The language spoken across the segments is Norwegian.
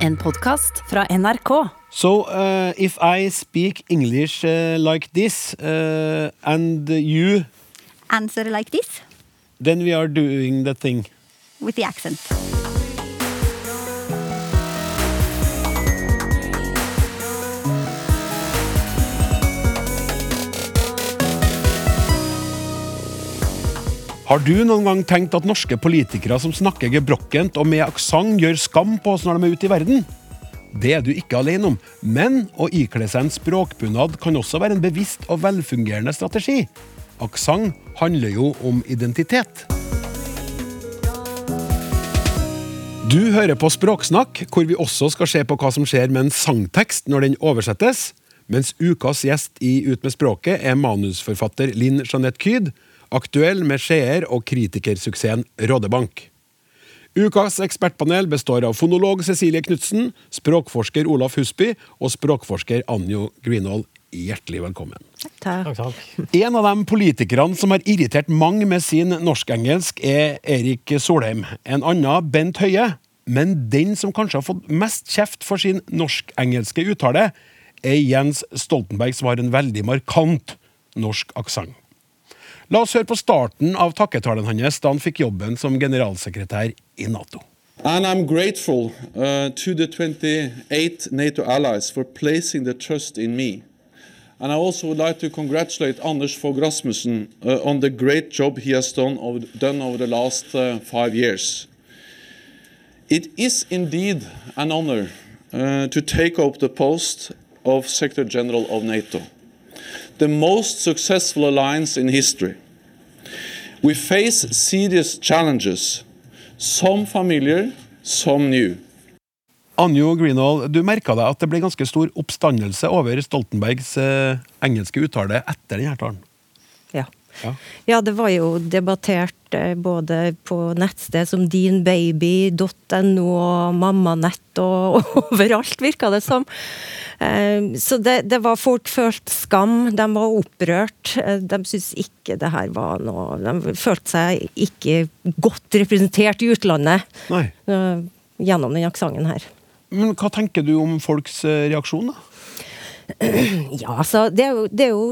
En podkast fra NRK. So, uh, if I speak English uh, like this, uh, and you, answer like this then we are doing the thing. with the accent. Har du noen gang tenkt at norske politikere som snakker gebrokkent og med aksent, gjør skam på oss når de er ute i verden? Det er du ikke alene om, men å ikle seg en språkbunad kan også være en bevisst og velfungerende strategi. Aksent handler jo om identitet. Du hører på Språksnakk, hvor vi også skal se på hva som skjer med en sangtekst når den oversettes, mens ukas gjest i Ut med språket er manusforfatter Linn Jeanette Kyd, aktuell med seer- og kritikersuksessen Rådebank. Ukas ekspertpanel består av fonolog Cecilie Knutsen, språkforsker Olaf Husby og språkforsker Anjo Greenhold. Hjertelig velkommen. Takk. En av de politikerne som har irritert mange med sin norsk-engelsk, er Erik Solheim. En annen Bent Høie. Men den som kanskje har fått mest kjeft for sin norsk-engelske uttale, er Jens Stoltenberg, som har en veldig markant norsk aksent. La oss høre på starten av takketalen hans da han fikk jobben som generalsekretær i Nato. And I'm grateful uh, to the 28 NATO allies for placing the trust in me. And I also would like to congratulate Anders Fogh Rasmussen uh, on the great job he has done over, done over the last uh, five years. It is indeed an honor uh, to take up the post of Secretary General of NATO, the most successful alliance in history. We face serious challenges, some familiar, some new. Anjo Greenhall, du merka deg at det ble ganske stor oppstandelse over Stoltenbergs eh, engelske uttale etter denne talen? Ja. Ja. ja, det var jo debattert eh, både på nettsted som dinbaby.no og mammanett og overalt, virka det som. Eh, Så det, det var folk følt skam, de var opprørt. Eh, De syntes ikke det her var noe De følte seg ikke godt representert i utlandet Nei. gjennom den aksenten her. Men hva tenker du om folks reaksjon, da? Ja, altså, det er, jo, det er jo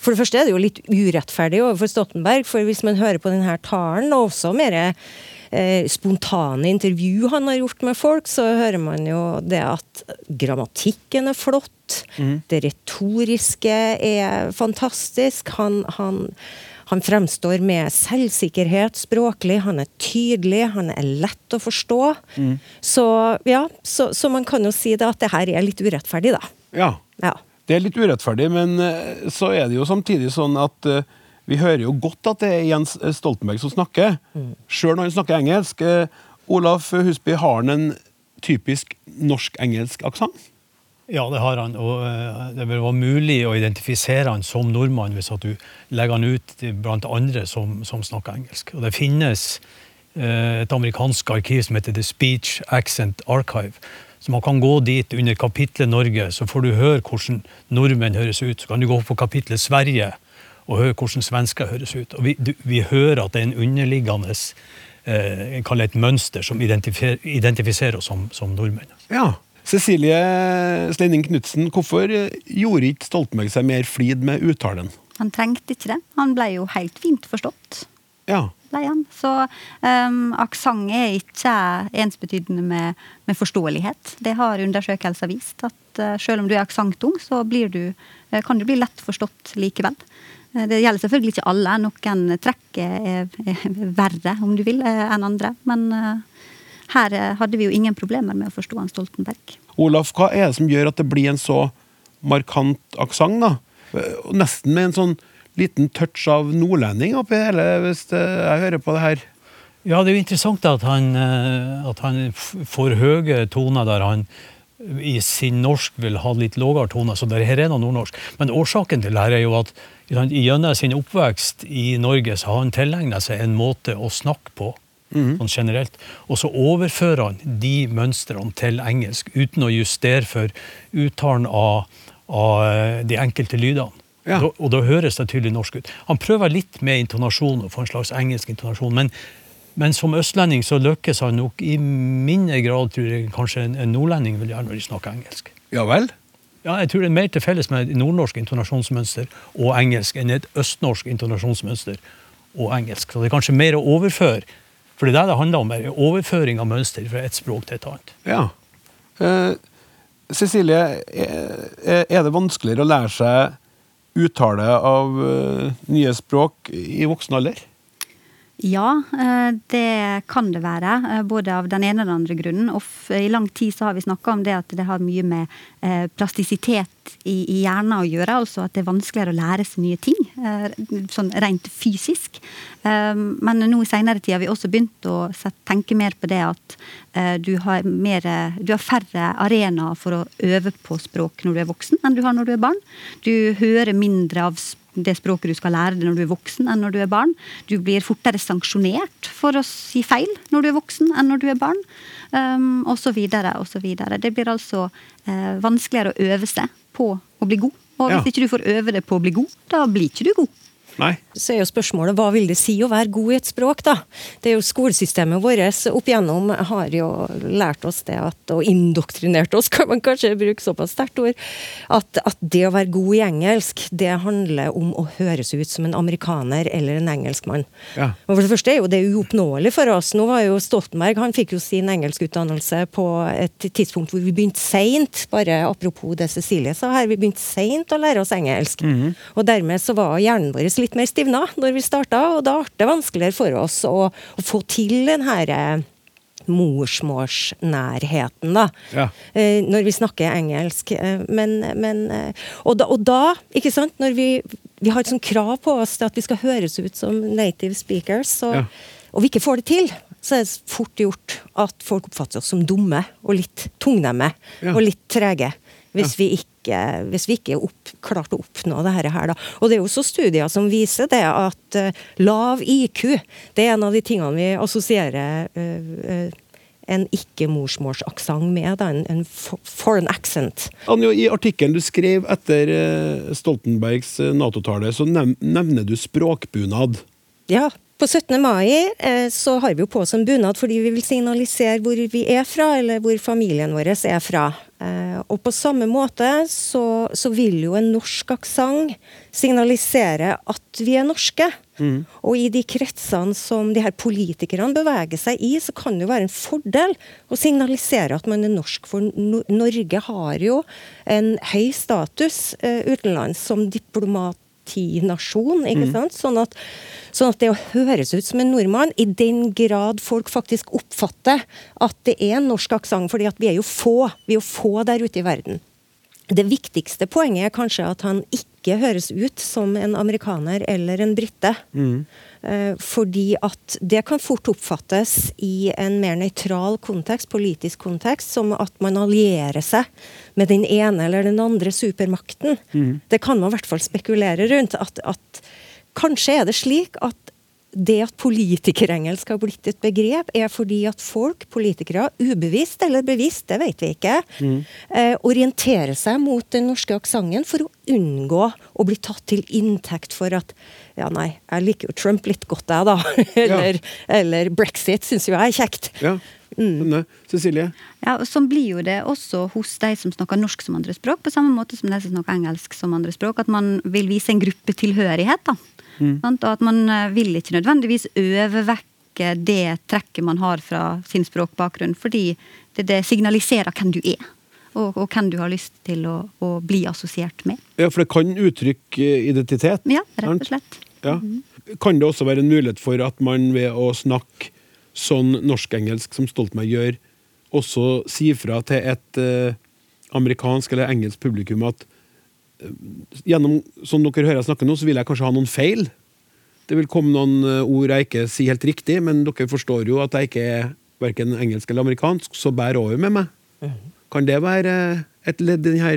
For det første er det jo litt urettferdig overfor Stoltenberg, for hvis man hører på denne talen, og også mer eh, spontane intervju han har gjort med folk, så hører man jo det at grammatikken er flott, det retoriske er fantastisk, han, han han fremstår med selvsikkerhet språklig, han er tydelig, han er lett å forstå. Så ja, så, så man kan jo si det at det her er litt urettferdig, da. Ja, Ja. Det er litt urettferdig, men eh, så er det jo samtidig sånn at eh, vi hører jo godt at det er Jens Stoltenberg som snakker, sjøl når han snakker engelsk. Eh, Olaf Husby, har han en typisk norsk-engelsk aksent? Ja, det har han. Og eh, det vil være mulig å identifisere han som nordmann hvis at du legger han ut blant andre som, som snakker engelsk. Og det finnes eh, et amerikansk arkiv som heter The Speech Accent Archive. Så man kan gå dit under kapitlet Norge, så får du høre hvordan nordmenn høres ut. Så kan du gå på kapitlet Sverige og høre hvordan svensker høres ut. Og vi, du, vi hører at det er en underliggende eh, jeg et mønster som identifiserer, identifiserer oss som, som nordmenn. Ja. Cecilie Sleining Knutsen, hvorfor gjorde ikke Stoltenberg seg mer flid med uttalen? Han trengte ikke det. Han ble jo helt fint forstått. Ja. Ble. Så um, aksent er ikke ensbetydende med, med forståelighet. Det har undersøkelser vist. At uh, selv om du er aksenttung, så du, uh, kan du bli lett forstått likevel. Uh, det gjelder selvfølgelig ikke alle. Noen trekk er, er verre, om du vil, enn andre. Men her hadde vi jo ingen problemer med å forstå han Stoltenberg. Olaf, hva er det som gjør at det blir en så markant aksent? Eh, Nesten med en sånn liten touch av nordlending oppi hele, hvis det, jeg hører på det her. Ja, det er jo interessant at han, eh, at han får høye toner der han i sin norsk vil ha litt lavere toner, så det her er noe nordnorsk. Men årsaken til det er jo at gjennom sin oppvekst i Norge så har han tilegna seg en måte å snakke på. Sånn generelt. Og så overfører han de mønstrene til engelsk uten å justere for uttalen av, av eh, de enkelte lydene. Ja. Da, og da høres det tydelig norsk ut. Han prøver litt med intonasjon og få en slags engelsk intonasjon, men Men som østlending så lykkes han nok i mindre grad tror jeg, kanskje en, en nordlending vil gjøre når de snakker engelsk. Ja vel? Ja, jeg tror det er mer til felles med et nordnorsk intonasjonsmønster og engelsk enn et østnorsk intonasjonsmønster og engelsk. Så det er kanskje mer å overføre. For det er det det handler om, er overføring av mønster fra et språk til et annet. Ja. Eh, Cecilie, er det vanskeligere å lære seg uttale av eh, nye språk i voksen alder? Ja, eh, det kan det være. eh, Både av den ene og den andre grunnen. Og I lang tid så har vi snakka om det at det har mye med eh, plastisitet i, hjernen å gjøre. Altså at det er vanskeligere å lære seg nye ting. Sånn rent fysisk. Men nå i seinere tid har vi også begynt å tenke mer på det at du har, mer, du har færre arenaer for å øve på språk når du er voksen, enn du har når du er barn. Du hører mindre av språk det språket du skal lære deg når du er voksen, enn når du er barn. Du blir fortere sanksjonert for å si feil når du er voksen, enn når du er barn. Um, og så videre, og så videre. Det blir altså eh, vanskeligere å øve seg på å bli god. Og hvis Ja. ikke du får øve deg på å bli god, da blir ikke du god. Nei. Så er jo spørsmålet hva vil det si å være god i et språk, da? Det er jo Skolesystemet vårt opp igjennom har jo lært oss det at, og indoktrinert oss, kan man kanskje bruke såpass sterkt ord, at, at det å være god i engelsk, det handler om å høres ut som en amerikaner eller en engelskmann. Ja. Og for det første er jo det uoppnåelig for oss. Nå var jo Stoltenberg han fikk jo sin engelskutdannelse på et tidspunkt hvor vi begynte seint. Bare apropos det Cecilie sa her, vi begynte seint å lære oss engelsk. Og dermed så var hjernen vår litt mer stivna når vi starta, og da ble det vanskeligere for oss å, å få til den her eh, morsmålsnærheten, da. Ja. Eh, når vi snakker engelsk. Eh, men, men eh, og, da, og da, ikke sant, når vi, vi har et sånt krav på oss til at vi skal høres ut som native speakers, så, Ja. og vi ikke får det til, så er det fort gjort at folk oppfatter oss som dumme og litt tungnemme Ja. og litt trege. Hvis vi ikke, hvis vi ikke opp, klarte å oppnå det her. Da. Og det er jo også studier som viser det at uh, lav IQ det er en av de tingene vi assosierer uh, uh, en ikke-morsmålsaksent med. Da, en, en foreign accent. Anjo, I artikkelen du skrev etter Stoltenbergs Nato-tale, så nevner du språkbunad. Ja, på 17. mai eh, så har vi jo på oss en bunad fordi vi vil signalisere hvor vi er fra, eller hvor familien vår er fra. Eh, og på samme måte så, så vil jo en norsk aksent signalisere at vi er norske. Og i de kretsene som de her politikerne beveger seg i, så kan det jo være en fordel å signalisere at man er norsk. For Norge har jo en høy status eh, utenlands som diplomatinasjon, ikke sant? Sånn at, sånn at det å høres ut som en nordmann, i den grad folk faktisk oppfatter at det er en norsk aksent, fordi at vi er jo få, vi er jo få der ute i verden. Det viktigste poenget er kanskje at han ikke høres ut som en amerikaner eller en brite. Mm. fordi at det kan fort oppfattes i en mer nøytral kontekst, politisk kontekst, som at man allierer seg med den ene eller den andre supermakten. Det kan man i hvert fall spekulere rundt. At, at kanskje er det slik at det at politikerengelsk har blitt et begrep, er fordi at folk, politikere, ubevisst eller bevisst, det vet vi ikke, eh, orienterer seg mot den norske aksenten for å unngå å bli tatt til inntekt for at ja, nei, jeg liker jo Trump litt godt, jeg, da. eller, eller brexit syns jo jeg er kjekt. Ja, Mm. Cecilie? Ja, og Sånn blir jo det også hos de som snakker norsk som andrespråk, på samme måte som de som snakker engelsk som andrespråk, at man vil vise en gruppetilhørighet. da. Sant? Og at man eh, vil ikke nødvendigvis overvekke det trekket man har fra sin språkbakgrunn, fordi det, det signaliserer hvem du er. Og, og hvem du har lyst til å, å bli assosiert med. Ja, for det kan uttrykke eh, identitet. Ja, rett og slett. Ja. Kan det også være en mulighet for at man ved å snakke sånn norsk-engelsk som Stoltenberg gjør, også sier fra til et eh, amerikansk eller engelsk publikum at gjennom som dere hører jeg snakke nå, så vil jeg kanskje ha noen feil. Det vil komme noen eh, ord jeg ikke sier helt riktig, men dere forstår jo at jeg ikke er verken engelsk eller amerikansk, så bær over med meg. Kan det være eh, et ledd i denne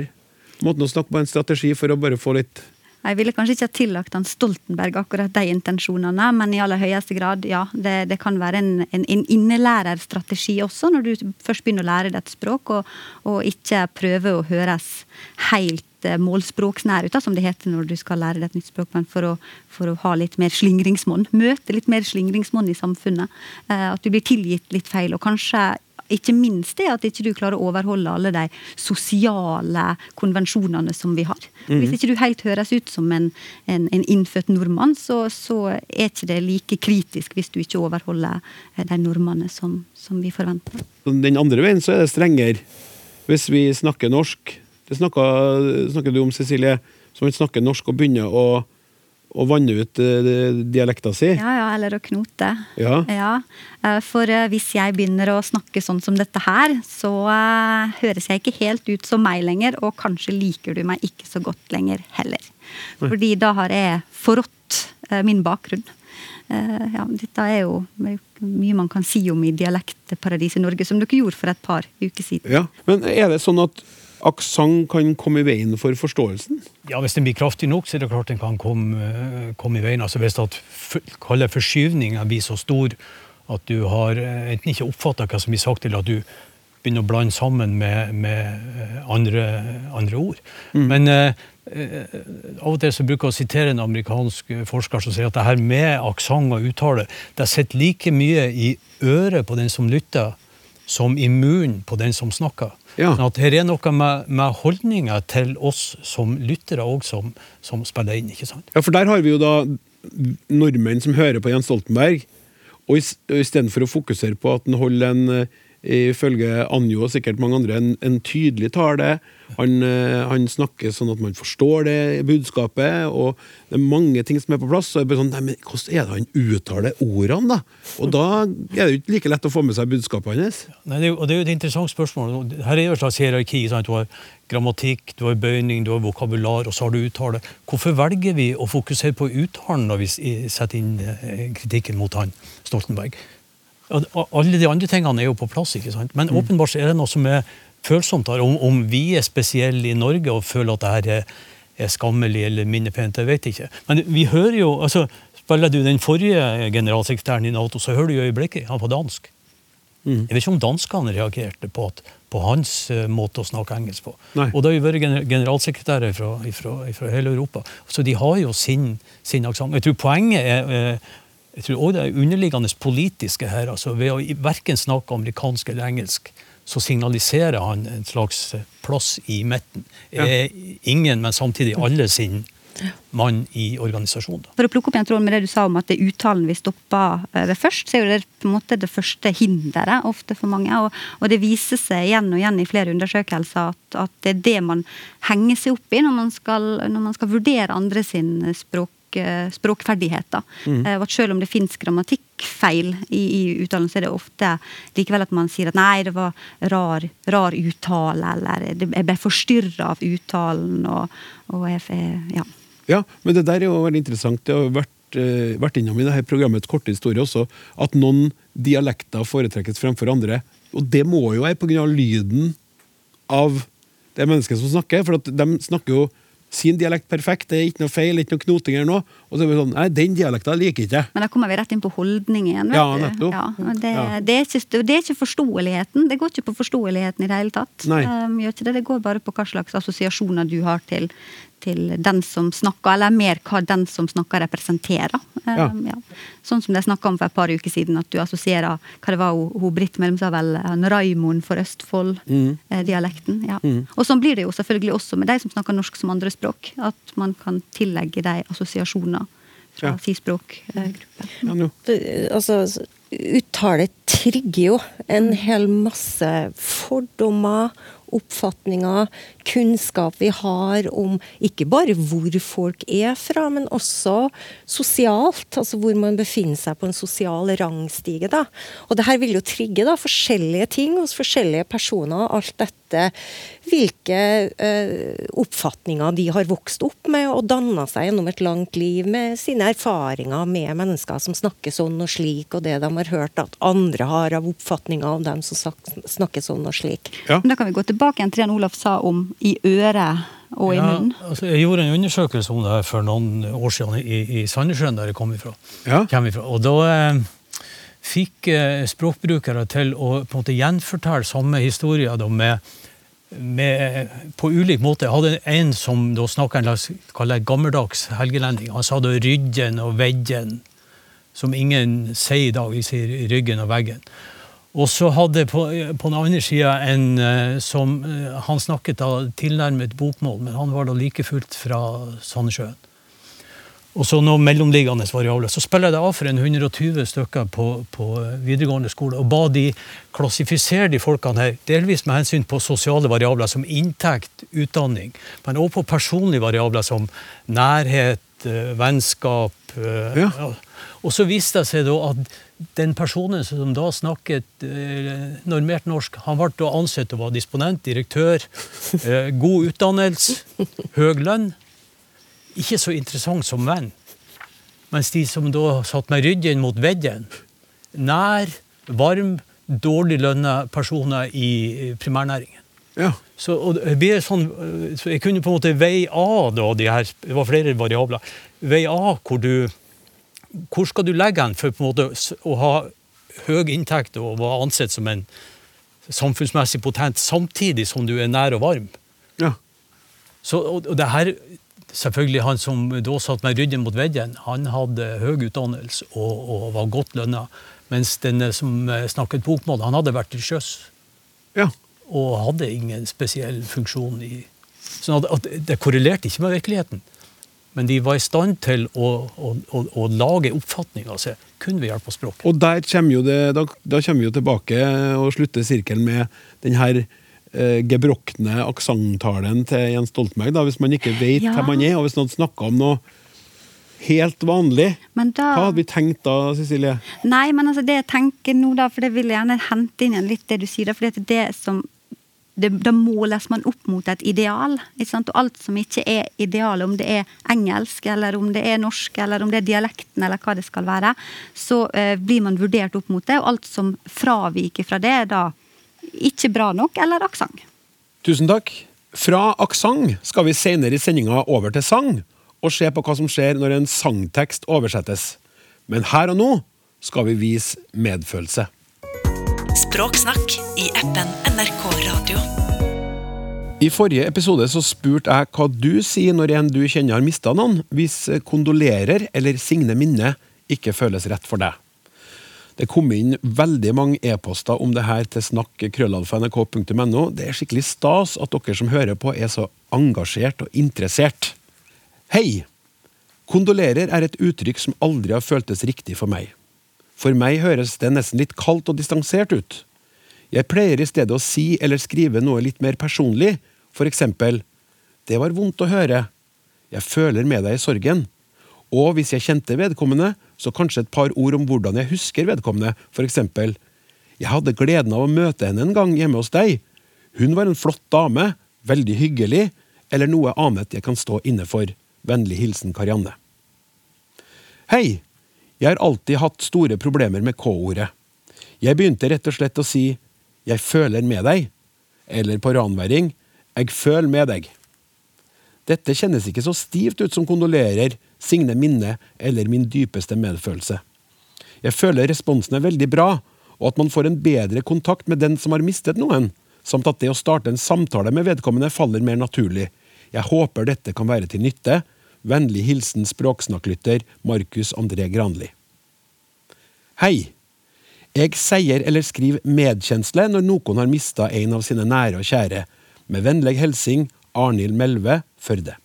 måten å snakke på, en strategi for å bare få litt Jeg ville kanskje ikke ha tillagt han Stoltenberg akkurat de intensjonene, men i aller høyeste grad, ja. Det, det kan være en, en, en innelærerstrategi også, når du først begynner å lære deg et språk, og, og ikke prøve å høres helt eh, målspråksnær ut, da, som det heter når du skal lære deg et nytt språk, men for å, for å ha litt mer slingringsmonn. Møte litt mer slingringsmonn i samfunnet. Eh, at du blir tilgitt litt feil, og kanskje ikke minst det at ikke du klarer å overholde alle de sosiale konvensjonene som vi har. Hvis ikke du helt høres ut som en, en, en innfødt nordmann, så, så er ikke det like kritisk hvis du ikke overholder eh, de normene som, som vi forventer. Den andre veien så er det strengere hvis vi snakker norsk. Det snakker, snakker du om, Cecilie, som ikke snakker norsk og begynner å, å vanne ut eh, dialekta si. Ja, ja, eller å knote. Ja. ja. For eh, hvis jeg begynner å snakke sånn som dette her, så eh, høres jeg ikke helt ut som meg lenger, og kanskje liker du meg ikke så godt lenger heller. Fordi da har jeg forrådt eh, min bakgrunn. Eh, Ja, dette er jo mye man kan si om i dialektparadiset Norge, som dere gjorde for et par uker siden. Ja. Men er det sånn at aksent kan komme i veien for forståelsen? Ja, Hvis den blir kraftig nok, så er det klart den kan komme, eh, komme i veien. Altså Hvis at forskyvninga blir så stor at du har eh, enten ikke oppfatta hva som blir sagt, eller at du begynner å blande sammen med, med eh, andre, andre ord. Men eh, av og til så bruker jeg å sitere en amerikansk forsker som sier at det her med aksent og uttale, det sitter like mye i øret på den som lytter, som i munnen på den som snakker. Ja. Sånn at her er noe med, med holdninger til oss som lyttere òg som, som spiller inn. ikke sant? Ja, for der har vi jo da nordmenn som hører på Jens Stoltenberg, og is- og istedenfor å fokusere på at han holder en eh, ifølge Anjo og sikkert mange andre, en, en tydelig tale. Han, eh, han snakker sånn at man forstår det budskapet, og det er mange ting som er på plass. Og jeg blir sånn, nei, men Hvordan er det han uttaler ordene, da? Og da er det jo ikke like lett å få med seg budskapet hans. Nei, det er, jo- og det er jo et interessant spørsmål. Her er jo et slags hierarki. Sant? Du har grammatikk, du har bøyning, du har vokabular, og så har du uttale. Hvorfor velger vi å fokusere på uttalen når vi setter inn eh, kritikken mot han, Stoltenberg? Alle de andre tingene er jo på plass, ikke sant? men åpenbart er det noe som er følsomt her. Om, om vi er spesielle i Norge og føler at det her er, skammelig eller minnepent, jeg vet ikke. Men vi hører jo altså, Spiller du den forrige generalsekretæren i Nato, så hører du jo øyeblikkelig han på dansk. Jeg vet ikke om danskene reagerte på, at, på hans uh, måte å snakke engelsk på. Nei. Og det har jo vært gener generalsekretærer fra, fra, fra hele Europa, så de har jo sin, sin aksent. Jeg tror poenget er uh, jeg tror også det er underliggende politiske her. altså Ved å verken snakke amerikansk eller engelsk, så signaliserer han en slags eh, plass i midten. Er ingen, men samtidig alle sin mann i organisasjonen. For å plukke opp igjen tråden med det du sa om at det er uttalen vi stopper eh, ved først, så er jo det på en måte det første hinderet ofte for mange. Og, og det viser seg igjen og igjen i flere undersøkelser at, at det er det man henger seg opp i når man skal, når man skal vurdere andre sin språk eh, språkferdigheter. Mm. at Selv om det fins grammatikkfeil i, i så er det ofte likevel at man sier at nei, det var rar, rar uttale, eller jeg ble forstyrra av uttalen, og, og jeg, ja. Ja, men det der er jo veldig interessant. Det har vært, eh, vært innom i dette programmets korte historie også, at noen dialekter foretrekkes fremfor andre. Og det må jo være pga. lyden av det mennesket som snakker, for de snakker jo sin dialekt perfekt, det er ikke noe feil, ikke noe knoting eller noe. Og så er det sånn, nei, den dialekten liker ikke jeg. Men da kommer vi rett inn på holdning igjen. vet Ja, du. Ja, det, Ja. det, er ikke, det er ikke forståeligheten. Det går ikke på forståeligheten i det hele tatt. Nei. Um, gjør ikke det. det går bare på hva slags assosiasjoner du har til, til den som snakker, eller mer hva den som snakker, representerer. Um, ja. Sånn som de snakka om for et par uker siden, at du assosierer hva det var hun, hun Britt Mellom sa vel, han Raimond for Mm. Østfold-dialekten. ja. Og sånn blir det jo selvfølgelig også med de som snakker norsk som andrespråk. At man kan tillegge de assosiasjoner fra Ja. sin språkgruppe. Ja, nå. Altså, uttale trigger jo en hel masse fordommer, oppfatninger, kunnskap vi har om ikke bare hvor folk er fra, men også sosialt. Altså hvor man befinner seg på en sosial rangstige. Da. Og det her vil jo trigge da, forskjellige ting hos forskjellige personer. Alt dette hvilke eh, oppfatninger de har vokst opp med og danna seg gjennom et langt liv med sine erfaringer med mennesker som snakker sånn og slik, og det de har hørt at andre har av oppfatninger om dem som snakker sånn og slik. Ja. Men Da kan vi gå tilbake igjen til det Olaf sa om i øret og i Ja, munnen. altså, jeg gjorde en undersøkelse om det her for noen år siden i, i Sandnessjøen, der jeg kom ifra. Ja. Kom ifra. Og da eh, fikk eh, språkbrukere til å på en måte gjenfortelle samme historier da, med med, på ulik måte. Jeg hadde en som da snakka en slags gammeldags helgelending. Han sa da rydden og veggen, som ingen sier i dag. Vi sier ryggen og veggen. Og så hadde på, på den andre sida en eh, som eh, Han snakket da tilnærmet bokmål, men han var da like fullt fra Sandnessjøen. Og så noen mellomliggende variabler. Så spiller jeg det av for en 120 stykker på, på videregående skole og ba de klassifisere de folkene her, delvis med hensyn på sosiale variabler som inntekt, utdanning, men også på personlige variabler som nærhet, eh, vennskap. eh, Ja. ja. Og så viste det seg da at den personen som da snakket eh, normert norsk, han ble ansett å være disponent, direktør, eh, god utdannelse, høy lønn. Ikke så interessant som venn. Mens de som da satt med ryggen mot veggen, nær, varm, dårlig lønna personer i primærnæringen. Ja. Så, sånn, øh, så jeg kunne på en måte veie av da, de her, det var flere variabler. Veie av hvor du Hvor skal du legge den for på en måte å ha høy inntekt og være ansett som en samfunnsmessig potent, samtidig som du er nær og varm? ja. Så, og, og det her, selvfølgelig Han som da satt med ryggen mot veggen, han hadde høy utdannelse og, og var godt lønna. Mens den som eh, snakket bokmål, han hadde vært til sjøs ja. og hadde ingen spesiell funksjon i Sånn at, at det korrelerte ikke med virkeligheten. Men de var i stand til å, å, å, å lage oppfatninger av seg kun ved hjelp av språket. Og der kommer jo det, da, da kommer vi jo tilbake og slutter sirkelen med den her eh, gebrokne aksenttalen til Jens Stoltenberg. Da, hvis man ikke vet Ja. hvem man er, og hvis noen snakker om noe helt vanlig. Men da Hva hadde vi tenkt da, Cecilie? Nei, men altså det jeg tenker nå, da, for det vil jeg gjerne hente inn igjen litt det du sier, da, for det er det som det, Da måles man opp mot et ideal. Ikke sant? Og alt som ikke er ideal, om det er engelsk, eller om det er norsk, eller om det er dialekten, eller hva det skal være, så eh, blir man vurdert opp mot det. Og alt som fraviker fra det, er da ikke bra nok, eller aksent. Tusen takk. Fra aksent skal vi senere i sendinga over til sang, og se på hva som skjer når en sangtekst oversettes. Men her og nå skal vi vise medfølelse. Språksnakk i appen NRK Radio. I forrige episode så spurte jeg hva du sier når en du kjenner har mista noen, hvis kondolerer eller signe minne ikke føles rett for deg. Det kom inn veldig mange e-poster om det her til snakk.krøllalfa.nrk.no. Det er skikkelig stas at dere som hører på, er så engasjert og interessert. Hei! Kondolerer er et uttrykk som aldri har føltes riktig for meg. For meg høres det nesten litt kaldt og distansert ut. Jeg pleier i stedet å si eller skrive noe litt mer personlig, for eksempel Det var vondt å høre. Jeg føler med deg i sorgen. Og hvis jeg kjente vedkommende, så kanskje et par ord om hvordan jeg husker vedkommende, for eksempel Jeg hadde gleden av å møte henne en gang hjemme hos deg. Hun var en flott dame, veldig hyggelig, eller noe annet jeg kan stå inne for. Vennlig hilsen Karianne. Hei! Jeg har alltid hatt store problemer med K-ordet. Jeg begynte rett og slett å si 'jeg føler med deg', eller på ranværing 'jeg føler med deg'. Dette kjennes ikke så stivt ut som kondolerer, signe minne eller min dypeste medfølelse. Jeg føler responsen er veldig bra, og at man får en bedre kontakt med den som har mistet noen, samt at det å starte en samtale med vedkommende faller mer naturlig. Jeg håper dette kan være til nytte. Vennlig hilsen språksnakklytter Markus André Granli. Hei! Jeg sier eller skriver medkjensle når noen har mista en av sine nære og kjære. Med vennlig hilsing Arnhild Melve, Førde.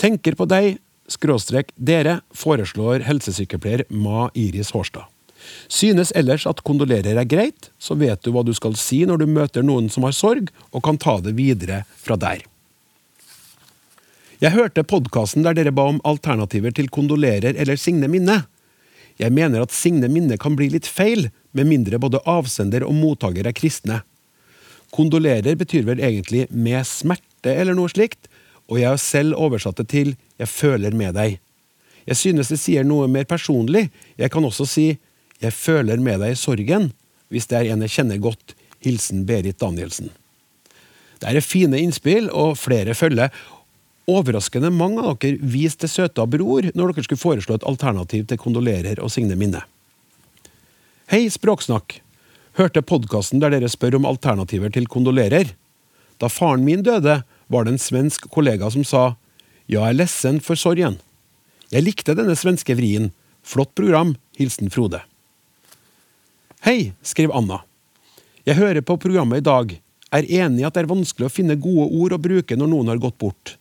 Tenker på deg, skråstrek dere, foreslår helsesykepleier Ma Iris Hårstad. Synes ellers at kondolerer er greit, så vet du hva du skal si når du møter noen som har sorg, og kan ta det videre fra der. Jeg hørte podkasten der dere ba om alternativer til kondolerer eller signe minne. Jeg mener at signe minne kan bli litt feil, med mindre både avsender og mottaker er kristne. Kondolerer betyr vel egentlig med smerte eller noe slikt, og jeg har selv oversatt det til jeg føler med deg. Jeg synes det sier noe mer personlig. Jeg kan også si jeg føler med deg i sorgen, hvis det er en jeg kjenner godt. Hilsen Berit Danielsen. Det er fine innspill, og flere følger. Overraskende mange av dere viste det søte bror når dere skulle foreslå et alternativ til kondolerer og signe minne. Hei, Språksnakk! Hørte podkasten der dere spør om alternativer til kondolerer. Da faren min døde, var det en svensk kollega som sa jeg er lessen for sorgen. Jeg likte denne svenske vrien. Flott program. Hilsen Frode. Hei, skrev Anna. Jeg hører på programmet i dag. Er enig i at det er vanskelig å finne gode ord å bruke når noen har gått bort.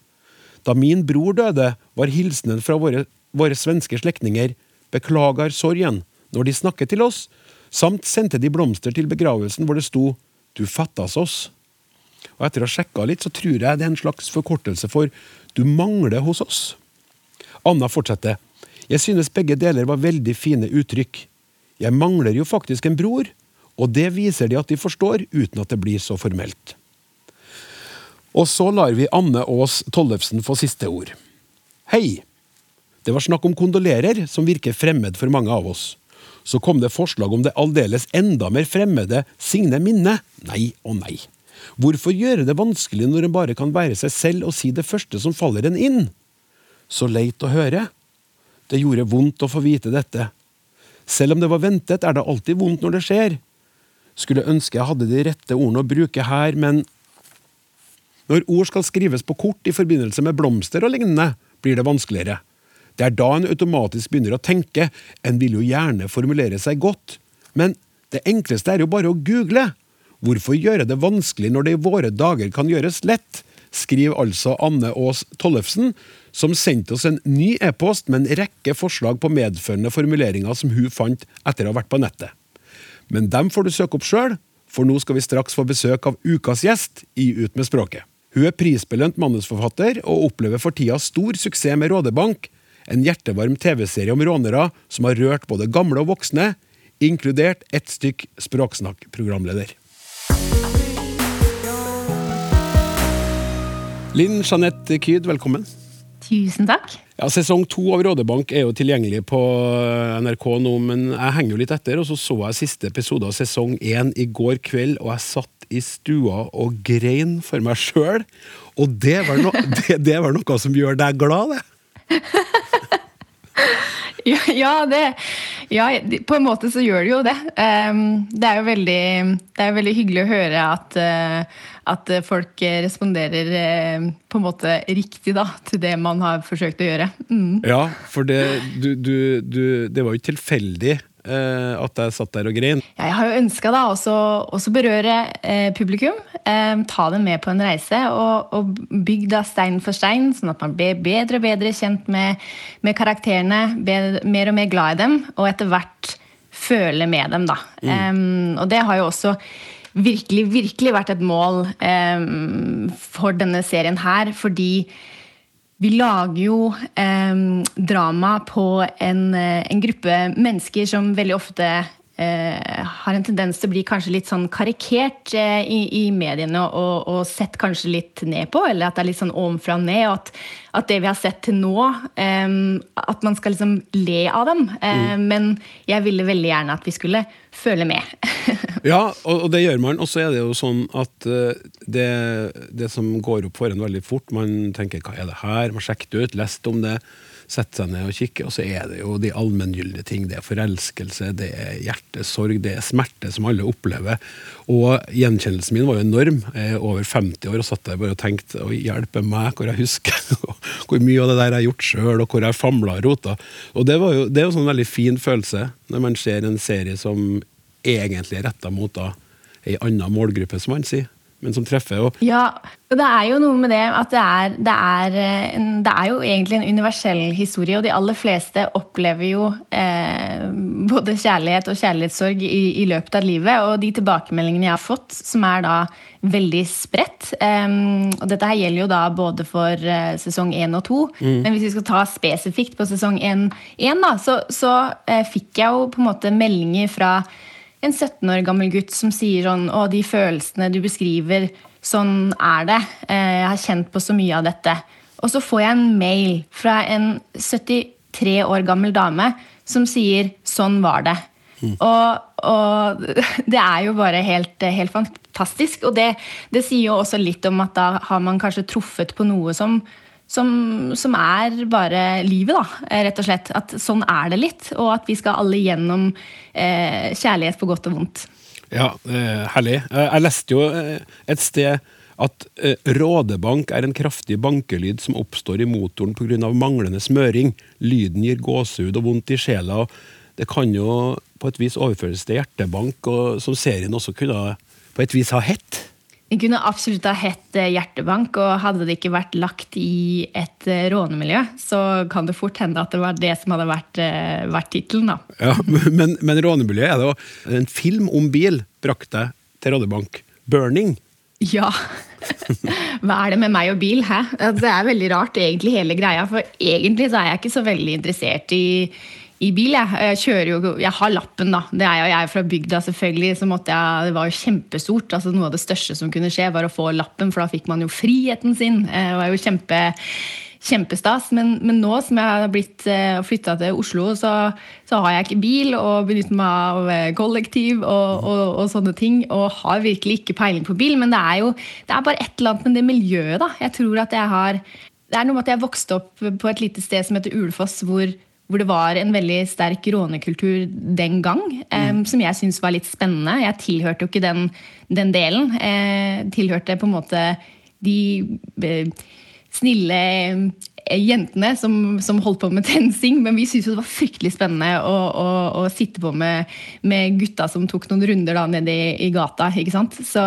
Da min bror døde, var hilsenen fra våre, våre svenske slektninger 'beklager sorgen' når de snakket til oss, samt sendte de blomster til begravelsen hvor det sto 'du fattas oss'. Og etter å ha sjekka litt, så tror jeg det er en slags forkortelse for 'du mangler hos oss'. Anna fortsetter. Jeg synes begge deler var veldig fine uttrykk. Jeg mangler jo faktisk en bror, og det viser de at de forstår, uten at det blir så formelt. Og så lar vi Anne Aas Tollefsen få siste ord. Hei! Det var snakk om kondolerer, som virker fremmed for mange av oss. Så kom det forslag om det aldeles enda mer fremmede Signe Minne. Nei og nei. Hvorfor gjøre det vanskelig når en bare kan være seg selv og si det første som faller en inn? Så leit å høre. Det gjorde vondt å få vite dette. Selv om det var ventet, er det alltid vondt når det skjer. Skulle ønske jeg hadde de rette ordene å bruke her, men når ord skal skrives på kort i forbindelse med blomster og lignende, blir det vanskeligere. Det er da en automatisk begynner å tenke, en vil jo gjerne formulere seg godt, men det enkleste er jo bare å google. Hvorfor gjøre det vanskelig når det i våre dager kan gjøres lett? skriver altså Anne Aas Tollefsen, som sendte oss en ny e-post med en rekke forslag på medførende formuleringer som hun fant etter å ha vært på nettet. Men dem får du søke opp sjøl, for nå skal vi straks få besøk av ukas gjest i Ut med språket. Hun er prisbelønt manusforfatter og opplever for tida stor suksess med Rådebank, en hjertevarm TV-serie om rånere som har rørt både gamle og voksne, inkludert ett stykk Språksnakk-programleder. Linn Jeanette Kyd, velkommen. Tusen takk. Ja, Sesong to av Rådebank er jo tilgjengelig på NRK nå, men jeg henger jo litt etter. Og så så jeg siste episode av sesong én i går kveld, og jeg satt i stua og grein for meg sjøl. Og det var, no det, det var noe som gjør deg glad, det. Ja, ja, det, ja, på en måte så gjør det jo det. Um, det, er jo veldig, det er veldig hyggelig å høre at, uh, at folk responderer uh, på en måte riktig da, til det man har forsøkt å gjøre. Mm. Ja, for det, du, du, du, det var jo tilfeldig eh, at jeg satt der og grein. Jeg har jo ønska også, også berøre eh, publikum. Eh, ta dem med på en reise. Og, og bygg da stein for stein, sånn at man blir bedre og bedre kjent med, med karakterene. Bedre, mer og mer glad i dem, og etter hvert føle med dem, da. Mm. og det har jo også virkelig, virkelig vært et mål for denne serien her, fordi vi lager jo eh, drama på en, en, gruppe mennesker som veldig ofte eh, har en tendens til å bli kanskje litt sånn karikert eh, i, i, mediene og, og, sett kanskje litt ned på, eller at det er litt sånn ovenfra og ned. og at, at, det vi har sett til nå, eh, at man skal liksom le av dem. Eh, mm. Men jeg ville veldig gjerne at vi skulle føle med. ja, og, og, det gjør man. Og så er det jo sånn at det, det, som går opp for en veldig fort, man tenker hva er det her, man sjekker det ut, lest om det setter seg ned og kikke, og så er det jo de allmenngyldige ting. Det er forelskelse, det er hjertesorg, det er smerte som alle opplever. Og gjenkjennelsen min var jo enorm. Jeg er over 50 år og satt der bare og tenkte å hjelpe meg hvor jeg husker hvor mye av det der jeg har gjort sjøl, og hvor jeg famla og rota. Og det, jo, det er jo en sånn veldig fin følelse når man ser en serie som egentlig er retta mot da ei anna målgruppe, som man sier men som treffer. Og ja, og det er jo noe med det at det er, det, er, det er, jo egentlig en universell historie, og de aller fleste opplever jo eh, både kjærlighet og kjærlighetssorg i, i, løpet av livet. Og de tilbakemeldingene jeg har fått, som er da veldig spredt eh, Og dette her gjelder jo da både for eh, sesong én og to, mm. men hvis vi skal ta spesifikt på sesong én, så, så eh, fikk jeg jo på en måte meldinger fra en 17 år gammel gutt som sier sånn Å, de følelsene du beskriver, sånn er det. Eh, jeg har kjent på så mye av dette. Og så får jeg en mail fra en 73 år gammel dame som sier 'sånn var det'. Mm. Og, og, det er jo bare helt, helt fantastisk. Og det, det, sier jo også litt om at da har man kanskje truffet på noe som som, som, er bare livet, da, rett og slett. At sånn er det litt, og at vi skal alle gjennom eh, kjærlighet på godt og vondt. Ja, eh, herlig. Eh, Jeg leste jo eh, et sted at eh, rådebank er en kraftig bankelyd som oppstår i motoren pga. manglende smøring. Lyden gir gåsehud og vondt i sjela. og Det kan jo på et vis overføres til hjertebank, og som serien også kunne på et vis ha hett. Den kunne absolutt ha hett eh, Hjertebank, og hadde det ikke vært lagt i et eh, rånemiljø, så kan det fort hende at det var det som hadde vært, eh, vært tittelen, da. Ja, men, men rånemiljøet er det òg. en film om bil brakte til rådebank. 'Burning'. Ja. Hva er det med meg og bil, hæ? Det er veldig rart, egentlig, hele greia. For egentlig så er jeg ikke så veldig interessert i, i bil. Jeg. jeg kjører jo Jeg har lappen, da. Det er jo jeg fra bygda, selvfølgelig. Så måtte jeg Det var jo kjempestort. Altså Noe av det største som kunne skje, var å få lappen, for da fikk man jo friheten sin. Eh, Det var jo kjempe Kjempestas, men, men nå som jeg har blitt uh, flytta til Oslo, så, så har jeg ikke bil og benytter meg av eh, kollektiv og, og, og, sånne ting. Og har virkelig ikke peiling på bil, men det er jo det er bare et eller annet med det miljøet. da. Jeg tror at jeg har, Det er noe med at jeg vokste opp på et lite sted som heter Ulefoss, hvor, hvor det var en veldig sterk rånekultur den gang, um, som jeg syntes var litt spennende. Jeg tilhørte jo ikke den, den delen. Jeg tilhørte på en måte de eh, snille eh, jentene som, som holdt på med TenSing, men vi syntes det var fryktelig spennende å, å, å sitte på med, med, gutta som tok noen runder da nede i, i gata. ikke sant? Så,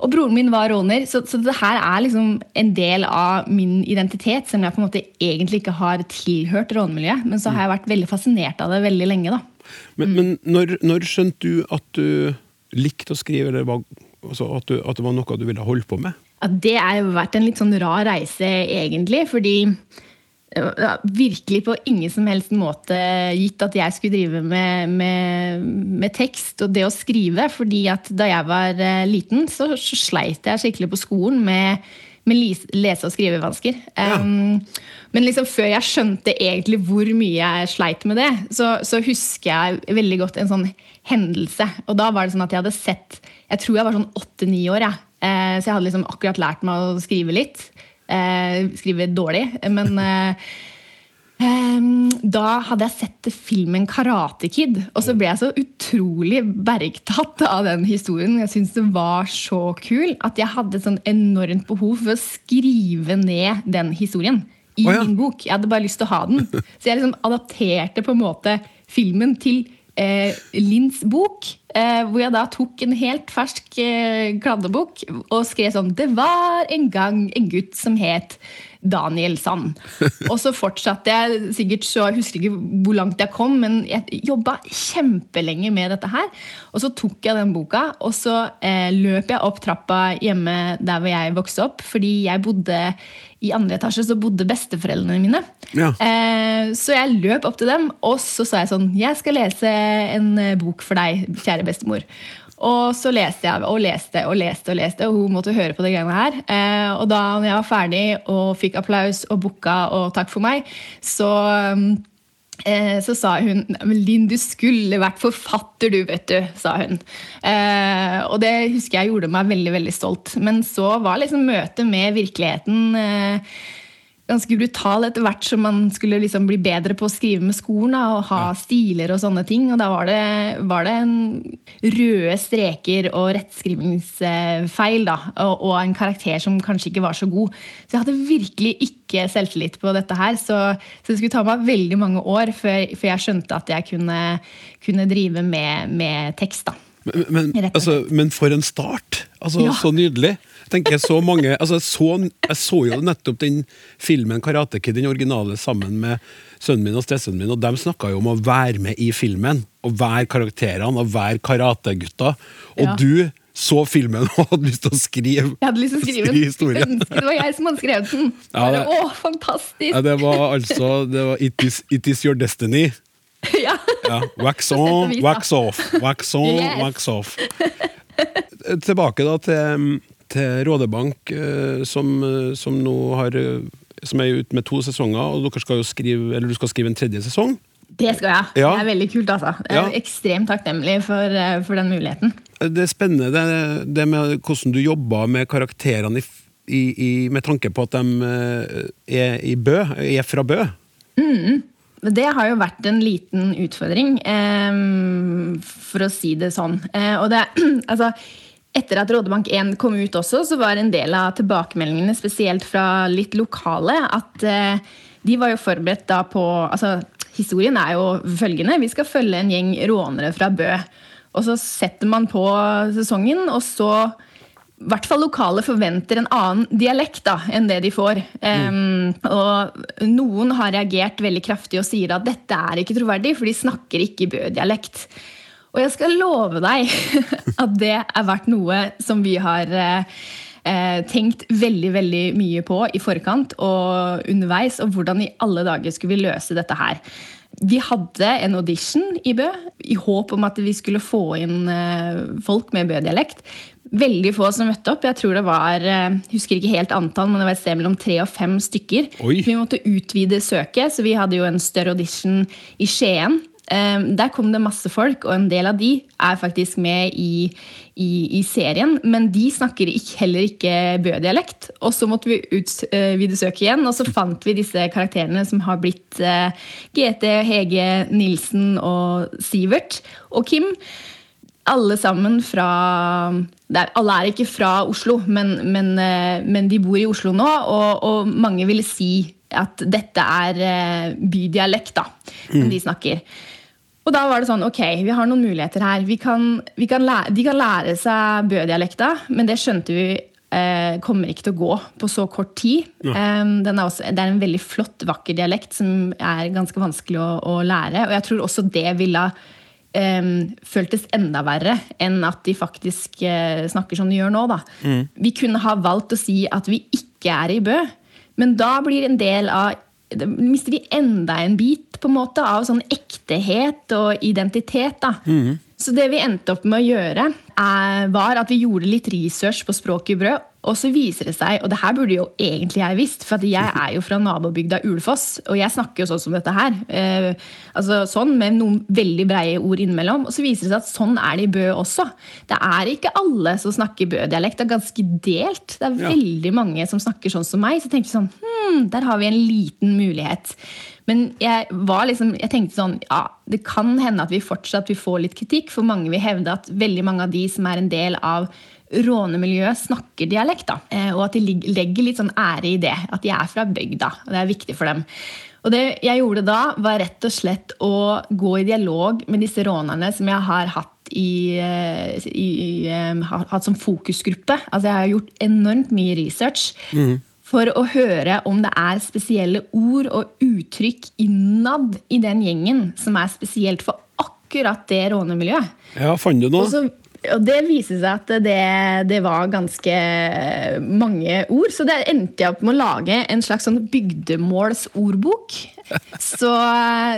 og broren min var råner, så, så det her er liksom en del av min identitet, selv om jeg på en måte egentlig ikke har tilhørt rånemiljøet. Men så har jeg vært veldig fascinert av det veldig lenge. da. Men, men når, når skjønte du at du likte å skrive, eller var, altså at, du, at det var noe du ville holde på med? Ja, det har vært en litt sånn rar reise, egentlig. Fordi var virkelig på ingen som helst måte gitt at jeg skulle drive med, med, med tekst og det å skrive. fordi at da jeg var eh, liten, så, så sleit jeg skikkelig på skolen med, med lese- og skrivevansker. Ja. Um, men liksom før jeg skjønte egentlig hvor mye jeg sleit med det, så, så husker jeg veldig godt en sånn hendelse. Og da var det sånn at jeg hadde sett Jeg tror jeg var sånn åtte-ni år. Jeg. Eh, så jeg hadde liksom akkurat lært meg å skrive litt. Eh, skrive dårlig, men eh, da hadde jeg sett filmen Karate Kid, og så ble jeg så utrolig bergtatt av den historien. Jeg syntes det var så kul at jeg hadde et sånn enormt behov for å skrive ned den historien i oh, ja. min bok. Jeg hadde bare lyst til å ha den. Så jeg liksom adapterte på en måte filmen til eh, Linns bok. Eh, hvor jeg da tok en helt fersk eh, kladdebok og skrev sånn Det var en gang en gutt som het Daniel Sand. Og så fortsatte jeg sikkert så Jeg husker ikke hvor langt jeg kom, men jeg jobba kjempelenge med dette her. Og så tok jeg den boka, og så eh, løp jeg opp trappa hjemme der hvor jeg vokste opp. Fordi jeg bodde i andre etasje så bodde besteforeldrene mine. Ja. Eh, så jeg løp opp til dem, og så sa jeg sånn Jeg skal lese en eh, bok for deg, kjære bestemor. Og så leste jeg og leste og leste, og leste, og hun måtte høre på de greiene her. Eh, og da jeg var ferdig og fikk applaus og booka og takk for meg, så eh, så sa hun «Men Linn, du skulle vært forfatter, du, vet du. sa hun. Eh, og det husker jeg gjorde meg veldig veldig stolt. Men så var liksom møtet med virkeligheten eh, ganske brutal etter hvert som man skulle liksom bli bedre på å skrive med skolen da, og ha stiler og sånne ting. Og da var det, var det en røde streker og rettskrivningsfeil da, og, og en karakter som kanskje ikke var så god. Så jeg hadde virkelig ikke selvtillit på dette her. Så, så det skulle ta meg veldig mange år før, før jeg skjønte at jeg kunne, kunne drive med, med tekst. da. Men, men, altså, men for en start! Altså, Ja. Så nydelig. Jeg så mange, altså, så, jeg så jo nettopp den filmen Karate Kid, den originale, sammen med sønnen min og stesønnen min, og de snakka jo om å være med i filmen. Og være karakterene, og være karategutta. Og Ja. du så filmen og hadde lyst til å skrive, Jeg hadde lyst til å skrive skrive historien. Ønske det var jeg som hadde skrevet den. Ja, det- Å, fantastisk! Ja, det var altså det var it, is, it is your destiny. Ja. Ja. Wax on, wax off. Wax on, Yes. wax off. Tilbake da til, til Rådebank, eh, som, som nå har Som er ute med to sesonger, og dere skal jo skrive, eller du skal skrive en tredje sesong. Det skal jeg. Ja. Det er veldig kult. altså. Jeg er Ja. ekstremt takknemlig for, eh, for den muligheten. Det er spennende det, det med hvordan du jobber med karakterene i, i, i, med tanke på at de eh, er i Bø, er fra Bø. Det har jo vært en liten utfordring, eh, for å si det sånn. Eh, og det, altså, etter at Rådebank 1 kom ut også, så var en del av tilbakemeldingene, spesielt fra litt lokale, at eh, de var jo forberedt da på altså, Historien er jo følgende. Vi skal følge en gjeng rånere fra Bø. Og så setter man på sesongen, og så i hvert fall lokale forventer en annen dialekt da, enn det de får. Um, og noen har reagert veldig kraftig og sier at dette er ikke troverdig, for de snakker ikke Bø-dialekt. Og jeg skal love deg at det er vært noe som vi har eh, tenkt veldig veldig mye på i forkant og underveis, og hvordan i alle dager skulle vi løse dette her. Vi hadde en audition i Bø i håp om at vi skulle få inn eh, folk med Bø-dialekt. Veldig få som møtte opp. Jeg tror det var eh, husker ikke helt antall, men det var et sted mellom tre og fem stykker. Oi. Vi måtte utvide søket, så vi hadde jo en større audition i Skien. Eh, Der kom det masse folk, og en del av de er faktisk med i, i, i serien. Men de snakker ikke, heller ikke Bø-dialekt. Og så måtte vi utvide søket igjen, og så fant vi disse karakterene som har blitt eh, GT, Hege, Nilsen og Sivert og Kim. Alle sammen fra det er, Alle er ikke fra Oslo, men, men, eh, men de bor i Oslo nå, og, og mange vil si at dette er eh, bydialekt, da, som de snakker. Og da var det sånn, ok, vi har noen muligheter her. Vi kan, vi kan lære, de kan lære seg Bø-dialekta, men det skjønte vi eh, kommer ikke til å gå på så kort tid. Um, den er også, det er en veldig flott, vakker dialekt som er ganske vanskelig å, å lære. Og jeg tror også det ville um, føltes enda verre enn at de faktisk eh, snakker som de gjør nå. Da. Vi kunne ha valgt å si at vi ikke er i Bø, men da blir en del av da mister vi enda en bit på en måte av sånn ektehet og identitet. da. Så det vi endte opp med å gjøre, er, var at vi gjorde litt research på språket i brød. Og så viser det seg, og det her burde jo egentlig jeg visst, for jeg er jo fra nabobygda Ulfoss, og jeg snakker jo sånn som dette her. Eh, altså sånn, Med noen veldig breie ord innimellom. Og så viser det seg at sånn er det i Bø også. Det er ikke alle som snakker Bø-dialekt. Det er ganske delt. Det er Ja. veldig mange som snakker sånn som meg. Så jeg tenkte sånn, hm, der har vi en liten mulighet. Men jeg, var liksom, jeg tenkte sånn, ja, det kan hende at vi fortsatt vil få litt kritikk, for mange vil hevde at veldig mange av de som er en del av rånemiljøet, snakker dialekt. da, eh, Og at de legger litt sånn ære i det. At de er fra bygda. og Det er viktig for dem. Og det jeg gjorde da, var rett og slett å gå i dialog med disse rånerne som jeg har hatt i, eh, i, i, eh, har hatt som fokusgruppe. Altså Jeg har gjort enormt mye research for å høre om det er spesielle ord og uttrykk innad i den gjengen som er spesielt for akkurat det rånemiljøet. Ja, fant du noe? Og, så, og det viser seg at det, det var ganske mange ord. Så det endte jeg opp med å lage en slags sånn bygdemålsordbok. Så,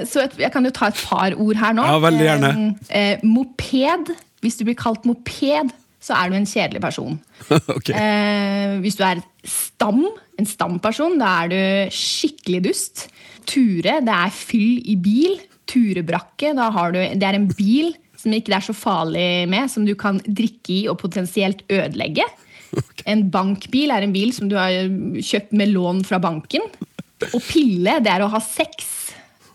så et, jeg kan jo ta et par ord her nå. Ja, veldig gjerne. Eh, eh, moped. Hvis du blir kalt moped, så er du en kjedelig person. ok. Eh, hvis du er stam, en stamperson, da er du skikkelig dust. Ture, det er fyll i bil. Turebrakke, da har du, det er en bil som ikke det er så farlig med, som du kan drikke i og potensielt ødelegge. En bankbil er en bil som du har kjøpt med lån fra banken. Og pille, det er å ha sex.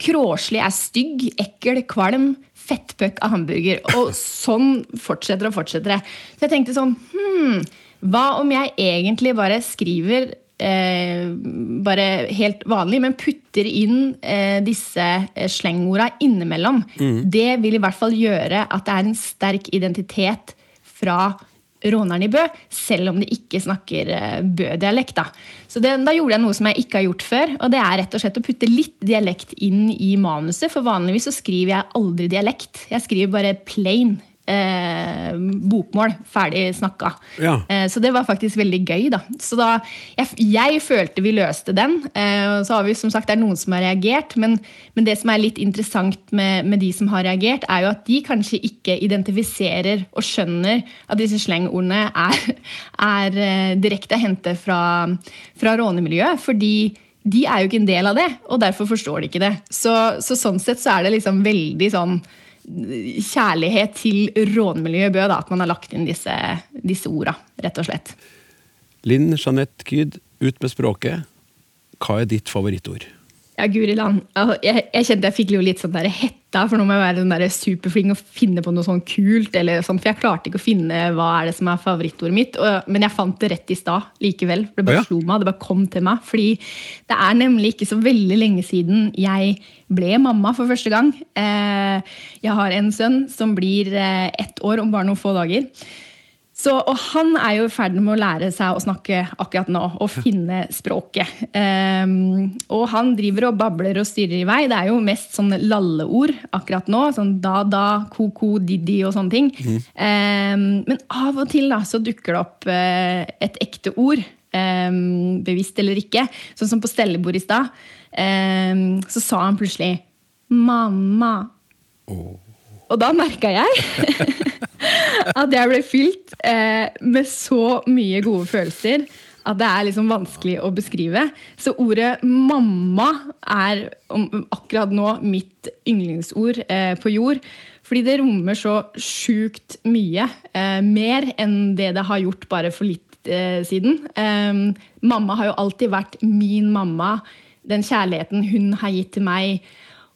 Kråslig er stygg, ekkel, kvalm, Fettpuck av hamburger. Og sånn fortsetter og fortsetter det. Så jeg tenkte sånn hmm, Hva om jeg egentlig bare skriver eh, bare helt vanlig, men putter inn eh, disse eh, slengorda innimellom? Det vil i hvert fall gjøre at det er en sterk identitet fra råneren i Bø, selv om de ikke snakker eh, Bø-dialekt. Da. Så det, da gjorde jeg noe som jeg ikke har gjort før, og det er rett og slett å putte litt dialekt inn i manuset. For vanligvis så skriver jeg aldri dialekt. Jeg skriver bare plain. Eh, bokmål. Ferdig snakka. Ja. Eh, så det var faktisk veldig gøy. da. Så da, jeg, jeg følte vi løste den. Eh, så har vi som sagt, det er noen som har reagert, men, men det som er litt interessant med, med de som har reagert, er jo at de kanskje ikke identifiserer og skjønner at disse slengordene er, er eh, direkte hentet fra, fra rånemiljøet. fordi de er jo ikke en del av det, og derfor forstår de ikke det. Så, så sånn sett så er det liksom veldig sånn kjærlighet til rånmiljøet Bø, da, at man har lagt inn disse, disse orda, rett og slett. Linn Jeanette Kyd, ut med språket. Hva er ditt favorittord? Ja, guri land. Jeg, jeg kjente jeg fikk jo litt sånn der hetta, for nå må jeg være den der superflink og finne på noe sånn kult. eller sånn, For jeg klarte ikke å finne hva er det som er favorittordet mitt. Og, men jeg fant det rett i stad likevel. Det bare ja. slo meg, det bare kom til meg. Fordi det er nemlig ikke så veldig lenge siden jeg ble mamma for første gang. Eh, jeg har en sønn som blir eh, ett år om bare noen få dager. Så, og han er jo i ferd med å lære seg å snakke akkurat nå, og finne språket. Um, og han driver og babler og styrer i vei. Det er jo mest sånne lalleord akkurat nå. Sånn da, da, ko-ko, diddi og sånne ting. Ehm, men av og til da, så dukker det opp uh, et ekte ord. Um, bevisst eller ikke. Sånn som på stellebordet i stad. Så sa han plutselig 'mamma'. Og da merka jeg at jeg ble fylt eh, med så mye gode følelser at det er liksom vanskelig å beskrive. Så ordet 'mamma' er akkurat nå mitt yndlingsord eh, på jord. Fordi det rommer så sjukt mye. Eh, mer enn det det har gjort bare for litt eh, siden. Eh, mamma har jo alltid vært min mamma. Den kjærligheten hun har gitt til meg.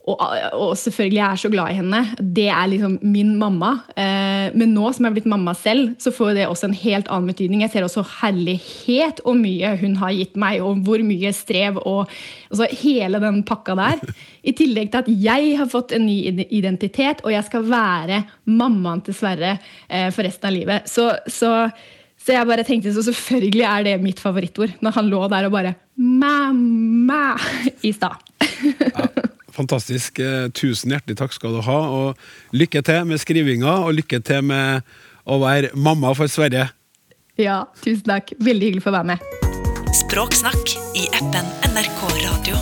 Og, og selvfølgelig jeg er så glad i henne. Det er liksom min mamma. Eh, men nå som jeg er blitt mamma selv, så får det også en helt annen betydning. Jeg ser også herlighet og mye hun har gitt meg, og hvor mye strev og altså hele den pakka der. I tillegg til at jeg har fått en ny identitet, og jeg skal være mammaen til Sverre eh, for resten av livet. Så, så, så jeg bare tenkte så selvfølgelig er det mitt favorittord. Når han lå der og bare 'mamma' i stad. Fantastisk. Eh, Tusen hjertelig takk skal du ha. Og lykke til med skrivinga, og lykke til med å være mamma for Sverre. Ja, tusen takk. Veldig hyggelig for å være med. Språksnakk i appen NRK Radio.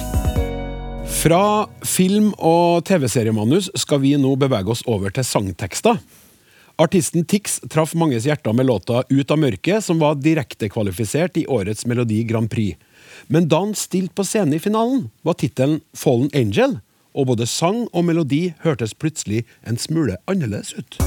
Fra film- og TV-seriemanus skal vi nå bevege oss over til sangtekster. Artisten Tix traff manges hjerter med låta Ut av mørket, som var direktekvalifisert i årets Melodi Grand Prix. Men da han stilte på scenen i finalen, var tittelen Fallen Angel, og både sang og melodi hørtes plutselig en smule annerledes ut.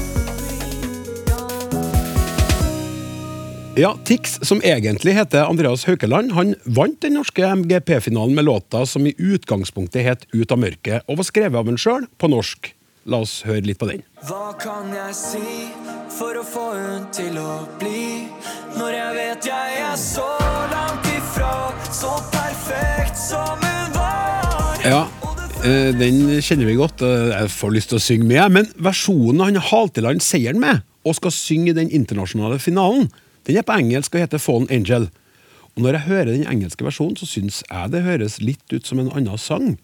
Ja, Tix, som egentlig heter Andreas Haukeland, han vant den norske MGP-finalen med låta som i utgangspunktet het Ut av mørket, og var skrevet av en sjøl på norsk. La oss høre litt på den. Hva kan jeg si for å få hun til å bli? Når jeg vet jeg er så langt så perfekt som hun var. Ja, eh, den kjenner vi godt. eh, Jeg får lyst til å synge med. Men versjonen han halte i land seieren med, og skal synge i den internasjonale finalen, den er på engelsk og heter Fallen Angel. Og når jeg hører den engelske versjonen, så syns jeg det høres litt ut som en annen sang.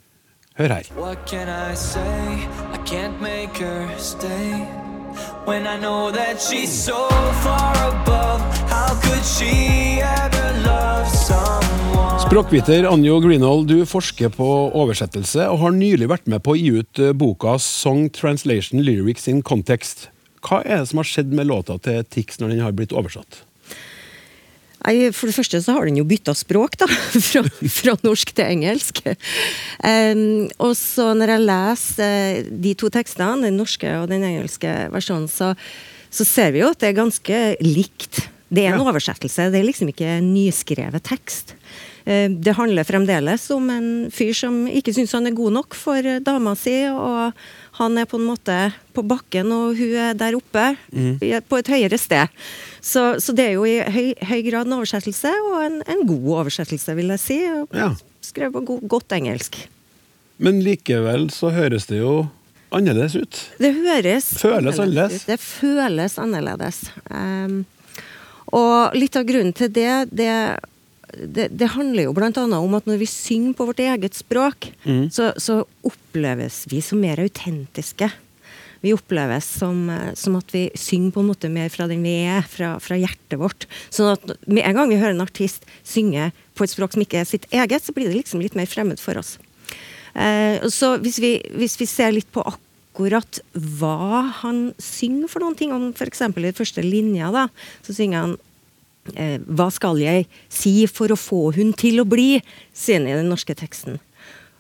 Hør her. What can I say? I can't make her stay. When I know that she's so far above, how could she ever love someone? Språkviter Anjo Greenhold, du forsker på oversettelse og har nylig vært med på å gi ut eh, boka Song Translation Lyrics in Context. Hva er det som har skjedd med låta til Tix når den har blitt oversatt? Nei, For det første så har den jo bytta språk, da. Fra, fra norsk til engelsk. Um, og så når jeg leser eh, de to tekstene, den norske og den engelske versjonen, så, så ser vi jo at det er ganske likt. Det er en Ja. oversettelse, det er liksom ikke en nyskrevet tekst. Eh, Det handler fremdeles om en fyr som ikke syns han er god nok for dama si, og han er på en måte på bakken, og hun er der oppe, mm. på et høyere sted. Så, så det er jo i høy, høy grad en oversettelse, og en, en god oversettelse, vil jeg si. Ja. Skrevet på god, godt engelsk. Men likevel så høres det jo annerledes ut. Det høres Føles annerledes. ut. Det føles annerledes. Um, og litt av grunnen til det, det, det, det handler jo annet om at når vi synger på vårt eget språk, så, så oppleves vi som mer autentiske. Vi oppleves som, eh, som at vi synger på en måte mer fra den vi er, fra, fra hjertet vårt. Sånn at med en gang vi hører en artist synge på et språk som ikke er sitt eget, så blir det liksom litt mer fremmed for oss. Eh, så hvis vi, hvis vi ser litt på akkurat hva han synger for noen ting, om f.eks. i første linja, da, så synger han Hva skal jeg si for å få hun til å bli? sier han i den norske teksten.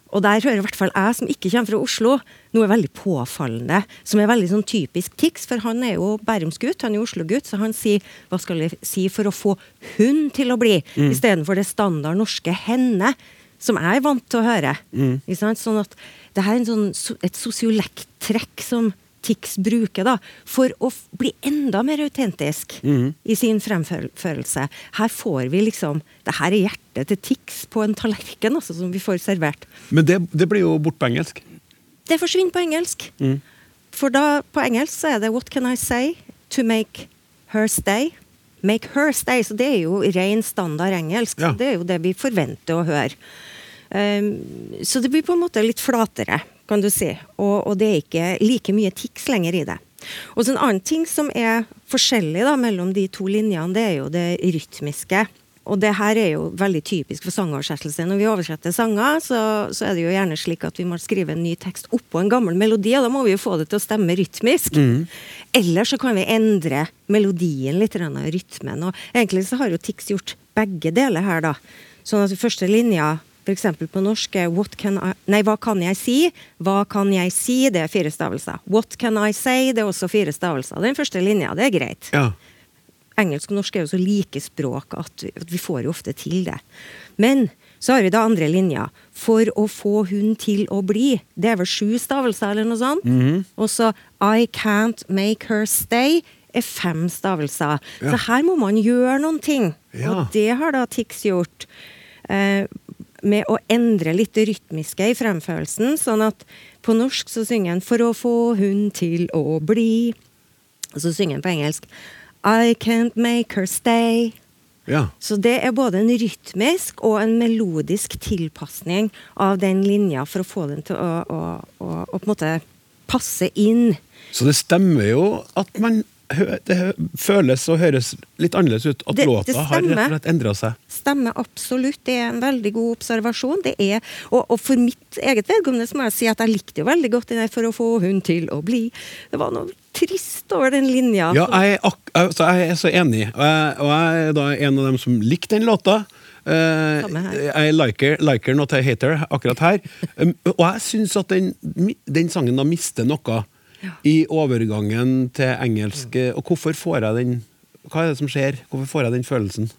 Og der hører i hvert fall jeg, som ikke kommer fra Oslo, noe veldig påfallende, som er veldig sånn typisk Tix, for han er jo Bærumsgutt, han er Oslo-gutt, så han sier 'hva skal jeg si for å få hun til å bli', istedenfor det standard norske 'henne'. som jeg er vant til å høre. Ikke sant? Sånn at det her er en sånn, et sosiolekttrekk som Tix bruker da, for å bli enda mer autentisk i sin fremførelse. Her får vi liksom Det her er hjertet til Tix på en tallerken altså, som vi får servert. Men det, det blir jo bort på engelsk. Det forsvinner på engelsk. For da, på engelsk så er det 'What can I say to make her stay'? Make her stay. Så det er jo ren standard engelsk. Ja. Det er jo det vi forventer å høre. Um, så det blir på en måte litt flatere, kan du si. Og, og det er ikke like mye tics lenger i det. Og så En annen ting som er forskjellig da, mellom de to linjene, det er jo det rytmiske. Og det her er jo veldig typisk for sangoversettelse. Når vi oversetter sanger, så, så er det jo gjerne slik at vi må skrive en ny tekst oppå en gammel melodi, og da må vi jo få det til å stemme rytmisk. Eller så kan vi endre melodien litt, rytmen. Og egentlig så har jo Tix gjort begge deler her, da. Sånn at første linja f.eks. på norsk er what can I, Nei, hva kan jeg si? Hva kan jeg si? Det er fire stavelser. What can I say? Det er også fire stavelser. Den første linja, det er greit Ja. engelsk og norsk er jo så like språk at vi, at vi får jo ofte til det. Men så har vi da andre linja. For å få hun til å bli. Det er vel sju stavelser eller noe sånt. Og så I can't make her stay er fem stavelser. Ja. Så her må man gjøre noen ting. Ja. Og det har da Tix gjort. Eh, med å endre litt det rytmiske i fremførelsen, sånn at på norsk så synger han 'For å få hun til å bli'. Og så synger han på engelsk I can't make her stay. ja. Så det er både en rytmisk og en melodisk tilpasning av den linja for å få den til å, å, å, å på en måte passe inn. Så det stemmer jo at man det føles og høres litt annerledes ut. At Det- låta det har rett og slett endra seg. Stemmer absolutt. Det er en veldig god observasjon. Det er, og, og for mitt eget vedkommende må jeg si at jeg likte jo veldig godt den der 'For å få hun til å bli'. Det var noe trist over den linja. Ja, jeg altså, jeg er så enig. Og jeg, og jeg er da en av dem som likte den låta. Uh, jeg er liker, liker, not a hater, akkurat her. Um, og jeg syns at den, den sangen da mister noe i overgangen til engelsk. eh, Og hvorfor får jeg den Hva er det som skjer? Hvorfor får jeg den følelsen?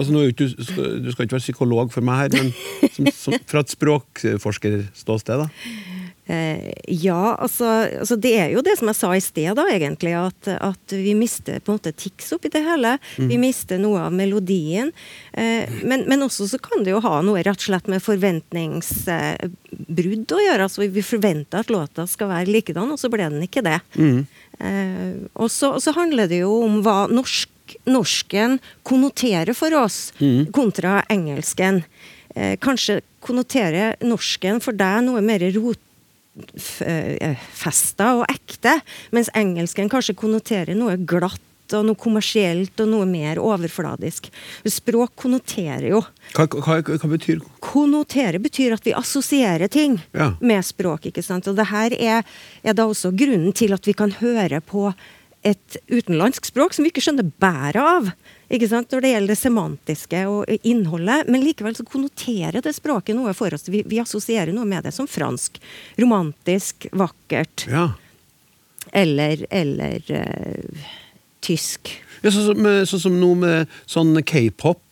Altså, nå du, du skal ikke være psykolog for meg her, men som, som, fra et språkforskerståsted, da. Eh, ja, altså, altså det er jo det som jeg sa i sted, da, egentlig. At, at vi mister på en måte tics oppi det hele. Vi mister noe av melodien. Eh, men, men også så kan det jo ha noe rett og slett med forventningsbrudd å gjøre. Altså vi forventer at låta skal være likedan, og så ble den ikke det. Eh, og så handler det jo om hva norsk, norsken konnoterer for oss, kontra engelsken. Eh, kanskje konnoterer norsken for deg noe mer rotfesta og ekte, mens engelsken kanskje konnoterer noe glatt og noe kommersielt og noe mer overfladisk. Språk konnoterer jo. Hva, hva, hva betyr Konnotere betyr at vi assosierer ting Ja. med språk. ikke sant? Og det her er, er da også grunnen til at vi kan høre på et utenlandsk språk som vi ikke skjønner bæret av. ikke sant? Når det gjelder det semantiske og innholdet. Men likevel så konnoterer det språket noe for oss. Vi, vi assosierer noe med det som fransk. Romantisk, vakkert. Ja. Eller, eller uh, tysk. Ja, sånn, som, så, så som nå med sånn k-pop.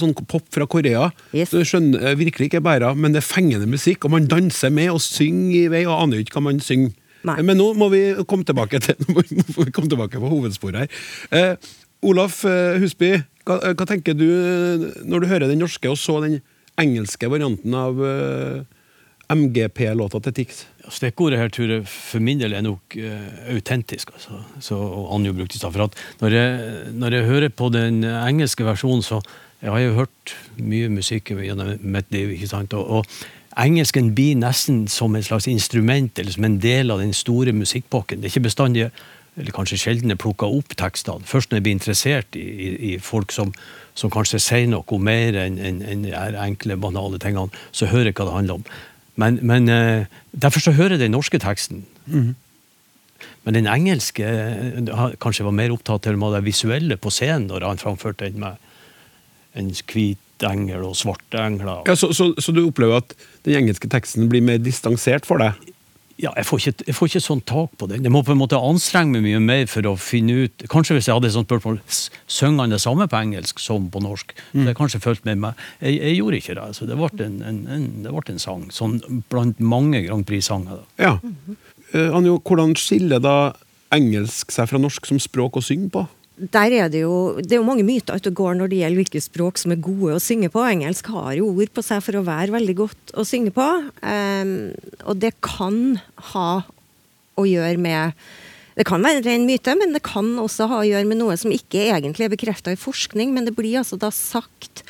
Sånn pop fra Korea. Yes. Du skjønner eh, virkelig ikke bæra, men det er fengende musikk, og man danser med og synger i vei, og aner ikke hva man synger. Nei. Men nå må vi komme tilbake til nå må vi komme tilbake på hovedsporet her. Eh, Olaf eh, Husby, hva, hva tenker du eh, når du hører den norske og så den engelske varianten av eh, MGP-låta til Tix? Ja, Stikkordet her tror jeg for min del er nok uh, autentisk, altså. Så, og Anjo brukte i stad. For at når jeg, når jeg hører på den engelske versjonen, så jeg har jo hørt mye musikk gjennom mitt liv. ikke sant? Og, og engelsken blir nesten som en slags instrument, eller som en del av den store musikkpakken. Det er ikke bestandig, eller kanskje sjelden, jeg plukker opp tekstene. Først når jeg blir interessert i, i, i folk som, som kanskje sier noe mer enn en, en de enkle, banale tingene, så hører jeg hva det handler om. Men, men eh, derfor så hører jeg den norske teksten. Men den engelske eh, kanskje var mer opptatt av det visuelle på scenen når han framførte den med en hvit engel og svarte engler. Ja, så, så, så du opplever at den engelske teksten blir mer distansert for deg? Ja, jeg får, ikke, jeg får ikke sånn tak på den. Jeg må på en måte anstrenge meg mye mer for å finne ut Kanskje hvis jeg hadde et sånt spørsmål Synger han det samme på engelsk som på norsk? Så Mm. jeg kanskje følt med meg. Jeg, jeg gjorde ikke det. Så det ble en, en, en, det ble en sang. Sånn blant mange Grand Prix-sanger. Ja. Eh, Anjo, hvordan skiller da engelsk seg fra norsk som språk å synge på? Der er det jo det er jo mange myter ute og går når det gjelder hvilke språk som er gode å synge på. Engelsk har jo ord på seg for å være veldig godt å synge på. Um, og det kan ha å gjøre med Det kan være en ren myte, men det kan også ha å gjøre med noe som ikke egentlig er bekrefta i forskning. Men det blir altså da sagt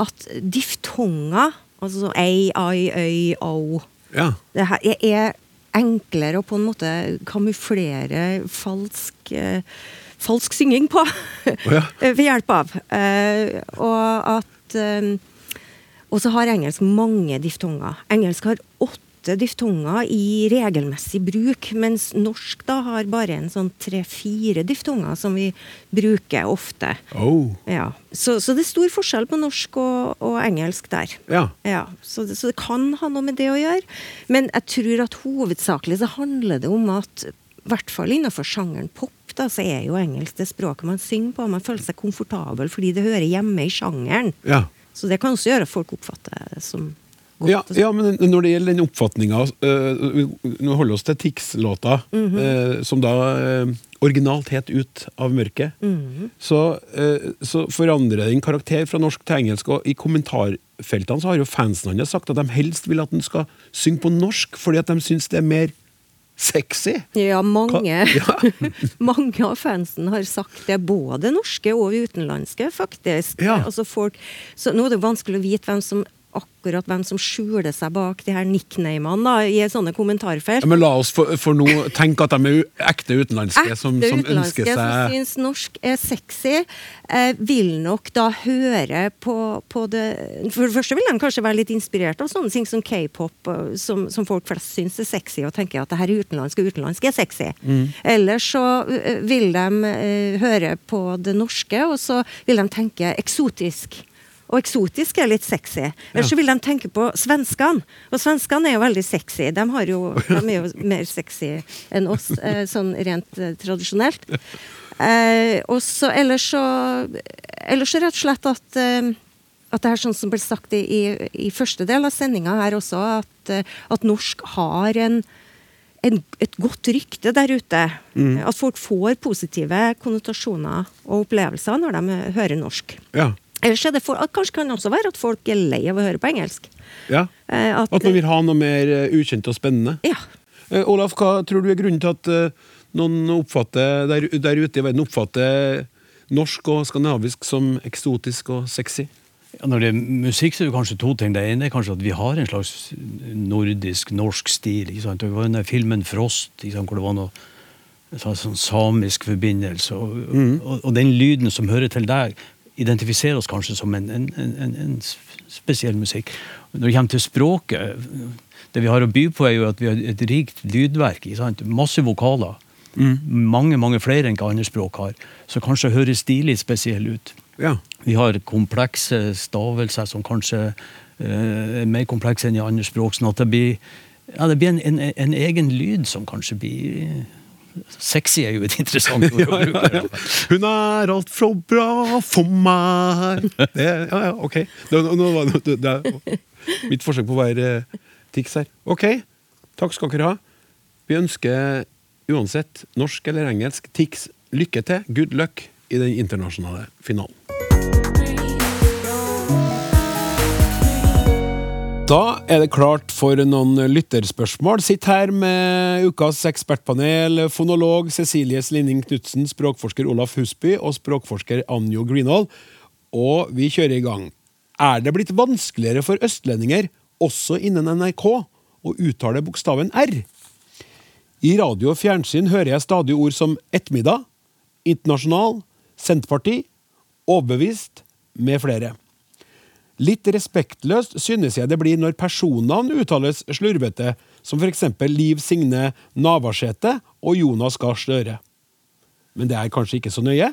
at diftonger, altså ei, ai, øy, au Ja. det her er- er enklere å på en måte kamuflere falsk eh, falsk synging på ja. ved hjelp av. Eh, og at eh, Og så har engelsk mange diftonger. Engelsk har åtte diftonger i regelmessig bruk, mens norsk da har bare en sånn tre-fire diftonger som vi bruker ofte. Oh. Ja. Så, så det er stor forskjell på norsk og, og engelsk der. Ja. Ja, så så det kan ha noe med det å gjøre. Men jeg tror at hovedsakelig så handler det om at i hvert fall innenfor sjangeren pop, da, så er jo engelsk det språket man synger på. Man føler seg komfortabel fordi det hører hjemme i sjangeren. Ja. Så det kan også gjøre at folk oppfatter det som godt. Ja, ja, men når det gjelder den oppfatninga Nå holder vi oss til Tix-låta, eh, som da øh, originalt het Ut av mørket. så, eh, så forandrer den karakter fra norsk til engelsk, og i kommentarfeltene så har jo fansen hans sagt at de helst vil at den skal synge på norsk, fordi at de syns det er mer sexy. Ja, mange, ja. mange av fansen har sagt det, både norske og utenlandske, faktisk. Ja. Altså folk, så nå er det vanskelig å vite hvem som akkurat hvem som skjuler seg bak de her nicknamene da, i sånne kommentarfelt. Ja, men la oss for, for nå tenke at de er ekte utenlandske som, Ekte som utenlandske ønsker som syns norsk er sexy, eh, vil nok da høre på, på det For det første vil de kanskje være litt inspirert av sånne ting som k-pop, som, som folk flest syns er sexy, og tenker at det her er utenlandsk, og utenlandsk er sexy. Mm. Eller så eh, vil de eh, høre på det norske, og så vil de tenke eksotisk. Og eksotisk er litt sexy. Ellers så vil de tenke på svenskene. Og svenskene er jo veldig sexy. De, har jo, de er jo mer sexy enn oss, eh, sånn rent eh, tradisjonelt. Eh, og så ellers så Ellers så rett og slett at eh, at det er sånn som ble sagt i, i, i første del av sendinga her også, at, at norsk har en, en, et godt rykte der ute. At folk får positive konnotasjoner og opplevelser når de hører norsk. Ja. Ellers er det for, at kanskje kan det også være at folk er lei av å høre på engelsk. ja. Eh, at, At man vil ha noe mer eh, ukjent og spennende. Ja. Eh, Olaf, hva tror du er grunnen til at eh, noen oppfatter, der, der ute i verden oppfatter norsk og skandinavisk som eksotisk og sexy? Ja, når det er musikk, så er det kanskje to ting. Det ene er kanskje at vi har en slags nordisk, norsk stil. Ikke sant? Det var den der filmen 'Frost', ikke sant? hvor det var noe en sånn, samisk forbindelse. Og, og, og den lyden som hører til der, identifiserer oss kanskje som en, en, en, en, spesiell musikk. Når det kommer til språket, det vi har å by på, er jo at vi har et rikt lydverk. Masse vokaler. Mange mange flere enn hva andre språk har. Så kanskje høres de litt spesielle ut. Ja. Vi har komplekse stavelser som kanskje eh, er mer komplekse enn i andre språk. sånn at det blir, ja, det blir en, en, en egen lyd som kanskje blir Sexy er jo et interessant ord å bruke. Hun er alt så bra for meg det, Ja, ja, ok. Det, nå nå, det, det er mitt forsøk på å være eh, Tix her. Ok, takk skal dere ha. Vi ønsker uansett norsk eller engelsk Tix lykke til, good luck, i den internasjonale finalen. Da er det klart for noen lytterspørsmål. Sitt her med ukas ekspertpanel, fonolog Cecilie Slinning Knutsen, språkforsker Olaf Husby og språkforsker Anjo Greenhold. Og vi kjører i gang. Er det blitt vanskeligere for østlendinger, også innen NRK, å uttale bokstaven R? I radio og fjernsyn hører jeg stadig ord som ettermiddag, internasjonal, Senterparti, overbevist, med flere. Litt respektløst synes jeg det blir når personnavn uttales slurvete, som eksempel Liv Signe Navarsete og Jonas Gahr Støre. Men det er kanskje ikke så nøye?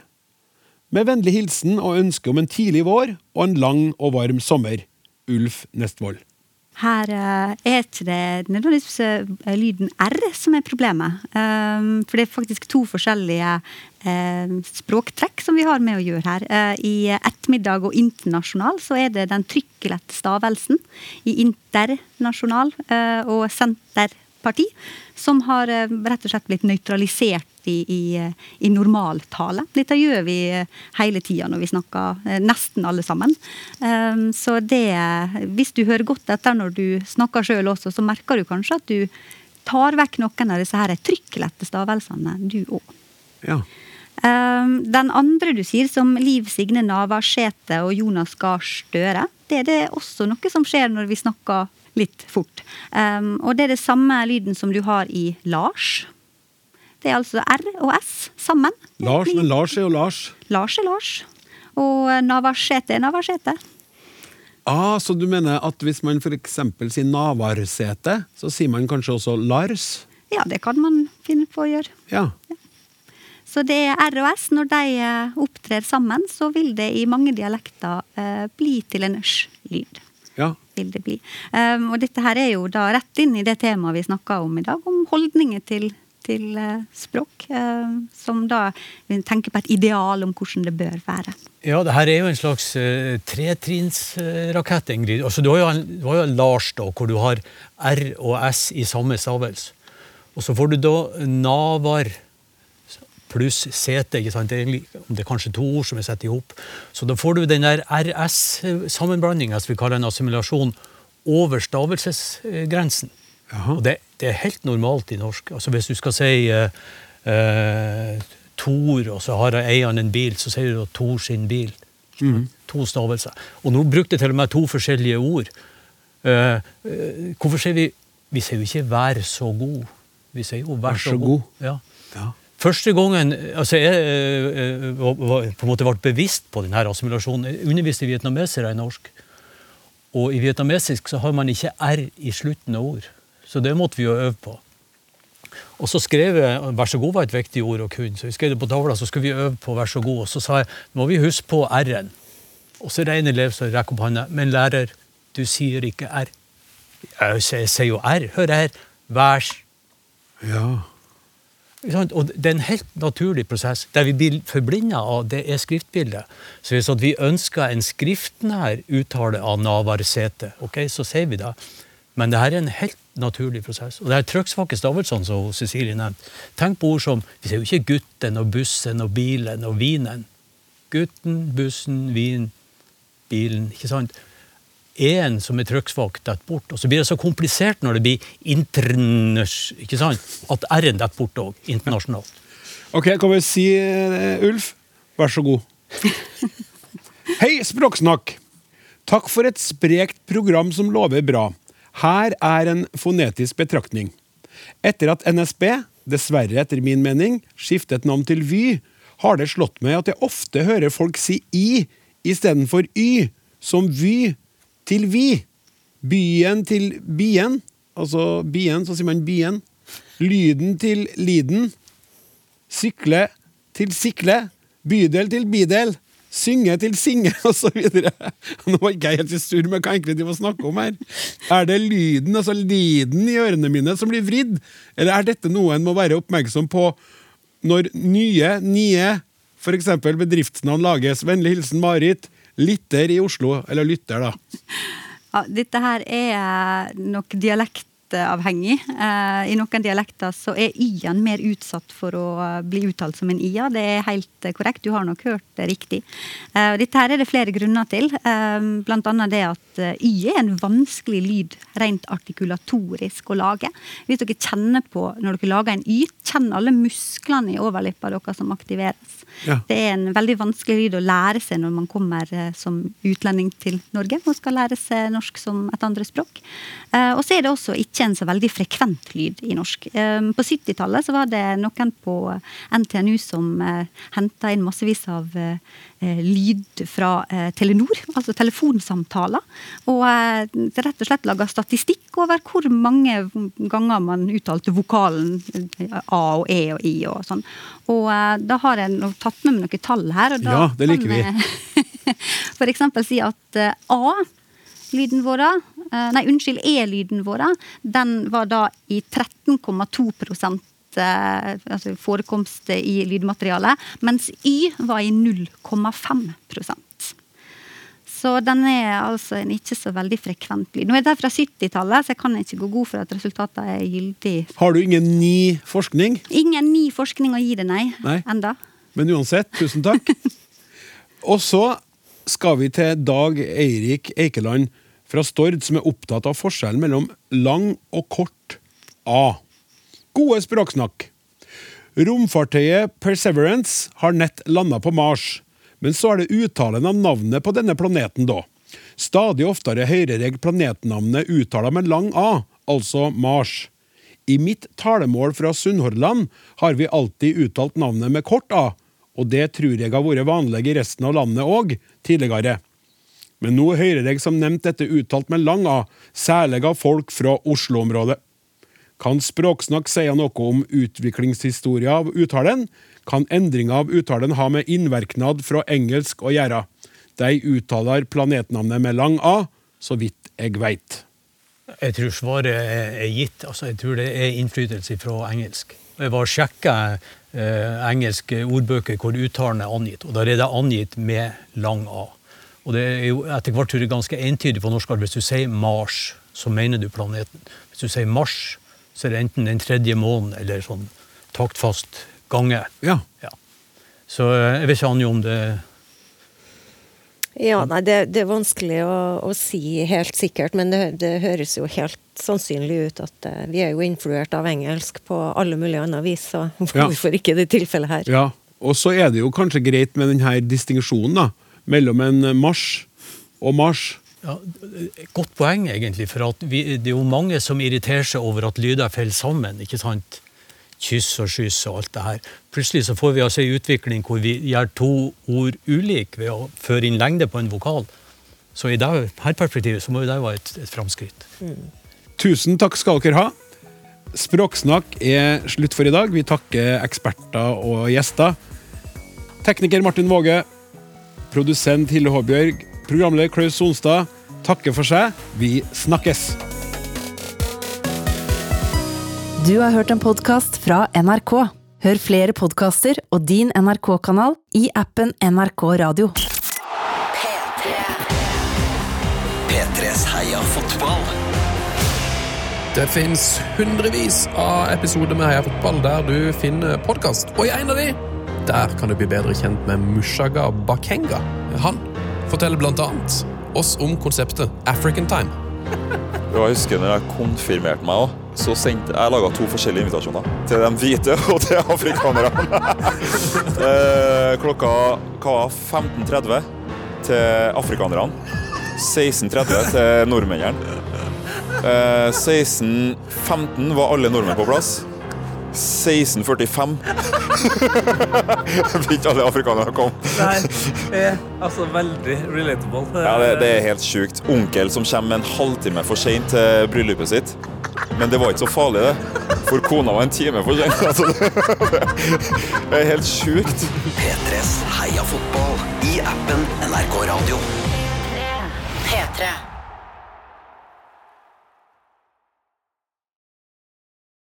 Med vennlig hilsen og ønske om en tidlig vår og en lang og varm sommer. Ulf Nestvold. Her eh, er ikke det nødvendigvis eh, lyden R som er problemet. Um, for det er faktisk to forskjellige eh, språktrekk som vi har med å gjøre her. Eh, I ettermiddag og internasjonal så er det den trykkelette stavelsen. I internasjonal og og senterparti som har eh, rett og slett blitt nøytralisert i, i, eh, i normaltale. Dette gjør vi eh, hele tida når vi snakker, nesten alle sammen. Um, så det, hvis du hører godt etter når du snakker sjøl også, så merker du kanskje at du tar vekk noen av disse her trykklette stavelsene, du òg. Ja. Um, den andre du sier, som Liv Signe Navarsete og Jonas Gahr Støre, det er det også noe som skjer når vi snakker litt fort. Um, og det er det samme lyden som du har i Lars. Det er altså R og S sammen. Lars, men Lars er jo Lars. Lars er Lars. Og Navarsete er Navarsete. Ah, så du mener at hvis man f.eks. sier Navarsete, så sier man kanskje også Lars? Ja, det kan man finne på å gjøre. Ja. Så det er R og S. Når de eh, opptrer sammen, så vil det i mange dialekter eh, bli til en sh-lyd. ja. Vil det bli. Um, og dette her er jo da rett inn i det temaet vi snakka om i dag, om holdninger til, til eh, språk. eh, som da vi tenker på et ideal om hvordan det bør være. Ja, det her er jo en slags uh, tretrinnsrakett, Ingrid. Altså, du har jo, en, du har jo Lars, da, hvor du har R og S i samme stavelse. Og så får du da Navar pluss sete. ikke sant? Det er, om det er kanskje to ord som er satt i hop. Så da får du den der RS-sammenblandinga, som vi kaller en assimilasjon, over stavelsesgrensen. Og det, det er helt normalt i norsk. Altså Hvis du skal si uh, uh, Tor, og så har eieren en bil, så sier du Tor sin bil. To stavelser. Og nå brukte jeg til og med to forskjellige ord. Uh, eh, hvorfor sier vi Vi sier jo ikke 'vær så god'. Vi sier jo 'vær, så, god'. Ja. Ja. Første gangen altså jeg eh, eh, på en måte ble bevisst på denne assimilasjonen, jeg underviste vietnamesere i norsk. Og i vietnamesisk så har man ikke R i slutten av ord. Så det måtte vi jo øve på. Og så skrev jeg 'vær så god' var et viktig ord å kunne. Så vi skrev det på tavla, så skulle vi øve på 'vær så god'. Og så sa jeg må vi huske på R-en'. Og så er det en elev som rekker opp hånda. 'Men lærer, du sier ikke R'. Jeg sier jo R. Hør her. Værs. ja. Og det er en helt naturlig prosess. Det vi blir forblinda av, det er skriftbildet. Så hvis vi ønsker en skriftnær uttale av Navarsete, okay, så sier vi det. Men det her er en helt naturlig prosess. Og det er trykksvake stavelser, som Cecilie nevnte. Tenk på ord som Vi sier jo ikke gutten og bussen og bilen og vinen. Gutten, bussen, vin, bilen. ikke sant? E-en som er trykksvak, detter bort. Og så blir det så komplisert når det blir interners, ikke sant? at R-en detter bort òg, internasjonalt. Ok, kan vi si, eh, Ulf? Vær så god. Hei, Språksnakk! Takk for et sprekt program som lover bra. Her er en fonetisk betraktning. Etter at NSB, dessverre etter min mening, skiftet navn til Vy, har det slått meg at jeg ofte hører folk si I istedenfor Y, som Vy til Vi. Byen til Bien, altså Bien, så sier man Bien. Lyden til Liden. Sykle til sikle, bydel til bidel, synge til singe, osv. Nå var ikke jeg helt i surr med hva egentlig de må snakke om her. Er det lyden, altså liden i ørene mine, som blir vridd, eller er dette noe en må være oppmerksom på når nye, nye, f.eks. bedriftsnavn lages? Vennlig hilsen Marit. Lytter i Oslo, eller lytter, da. Ja, dette her er nok dialektavhengig. Eh, I noen dialekter så er y-en mer utsatt for å bli uttalt som en i-a. Det er helt eh, korrekt, du har nok hørt det riktig. Eh, dette her er det flere grunner til. Eh, blant annet det at eh, y er en vanskelig lyd rent artikulatorisk å lage. Hvis dere kjenner på når dere lager en y, kjenn alle musklene i overlippa deres som aktiveres. Ja. Det er en veldig vanskelig lyd å lære seg når man kommer eh, som utlending til Norge og skal lære seg norsk som et andre språk. Eh, og så er det også ikke en så veldig frekvent lyd i norsk. Eh, på 70-tallet så var det noen på NTNU som eh, henta inn massevis av lyd fra Telenor, altså telefonsamtaler. Og rett og slett laga statistikk over hvor mange ganger man uttalte vokalen A og E og I og sånn. Og da har jeg tatt med meg noen tall her. Og da Ja, det liker vi. kan for eksempel si at eh, A lyden vår, nei, unnskyld, E-lyden vår, den var da i 13,2 eh, altså forekomst i lydmaterialet, mens Y var i 0,5% så den er altså en ikke så veldig frekvent lyd. Nå er det fra 70-tallet, så jeg kan ikke gå god for at resultatene er gyldig. Har du ingen ny forskning? Ingen ny forskning å gi det, nei. Nei. Enda. Men uansett, tusen takk. Og så skal vi til Dag Eirik Eikeland fra Stord, som er opptatt av forskjellen mellom lang og kort A. Gode språksnakk. Romfartøyet Perseverance har nett landa på Mars. Men så er det uttalen av navnet på denne planeten, da. Stadig oftere hører jeg planetnavnet uttala med lang A, altså Mars. I mitt talemål fra Sunnhordland har vi alltid uttalt navnet med kort A, og det tror jeg har vært vanlig i resten av landet òg, tidligere. Men nå hører jeg som nevnt dette uttalt med lang A, særlig av folk fra Oslo-området. Kan Språksnakk si noe om utviklingshistoria av uttalen? Kan endringa av uttalen ha med innverknad fra engelsk å gjøre? De uttaler planetnavnet med lang A, så vidt jeg veit. Jeg tror svaret er gitt. Altså, jeg tror det er innflytelse fra engelsk. Jeg var sjekka eh, engelske ordbøker hvor uttalen er angitt, og der er det angitt med lang A. Og det er jo etter hvert tror jeg ganske entydig på norsk at hvis du sier Mars, så mener du planeten. Hvis du sier Mars, så er det enten den tredje måneden eller sånn taktfast gange. Ja. Så eh, jeg vet ikke Anja om det Ja, nei, det, det er vanskelig å, å si helt sikkert, men det, det høres jo helt sannsynlig ut at uh, vi er jo influert av engelsk på alle mulige andre vis, så Ja. hvorfor ikke det tilfellet her? Ja, og så er det jo kanskje greit med denne distinksjonen da, mellom en marsj og marsj. Ja, Godt poeng, egentlig. For vi, det er jo mange som irriterer seg over at lyder faller sammen. ikke sant? Kyss og skyss og alt det her. Plutselig så får vi altså en utvikling hvor vi gjør to ord ulike ved å føre inn lengde på en vokal. Så i det her perspektivet så må jo det være et, et framskritt. Tusen takk skal dere ha. Språksnakk er slutt for i dag. Vi takker eksperter og gjester. Tekniker Martin Våge, produsent Hilde Håbjørg, programleder Klaus Sonstad takker for seg. Vi snakkes! Du har hørt en podkast fra NRK. Hør flere podkaster og din NRK-kanal i appen NRK Radio. P3s Heia fotball. Det fins hundrevis av episoder med Heia fotball der du finner podkast. Og i en av de, der kan du bli bedre kjent med Mushaga Bakenga. Han forteller annet oss om konseptet African time. Jeg husker når jeg konfirmerte meg så sendte jeg laga to forskjellige invitasjoner. Til de hvite og til afrikanerne. Eh, Klokka var 15.30 til afrikanerne. 16.30 til nordmennene. Eh, 16.15 var alle nordmenn på plass. 16.45 Jeg ikke alle afrikanere komme. Nei, er altså veldig relatable. Ja, det, det er helt sjukt. Onkel som kommer en halvtime for seint til bryllupet sitt. Men det var ikke så farlig, det. For kona var en time for sent. Altså, det, det er helt sjukt. P3s Heia fotball i appen NRK Radio.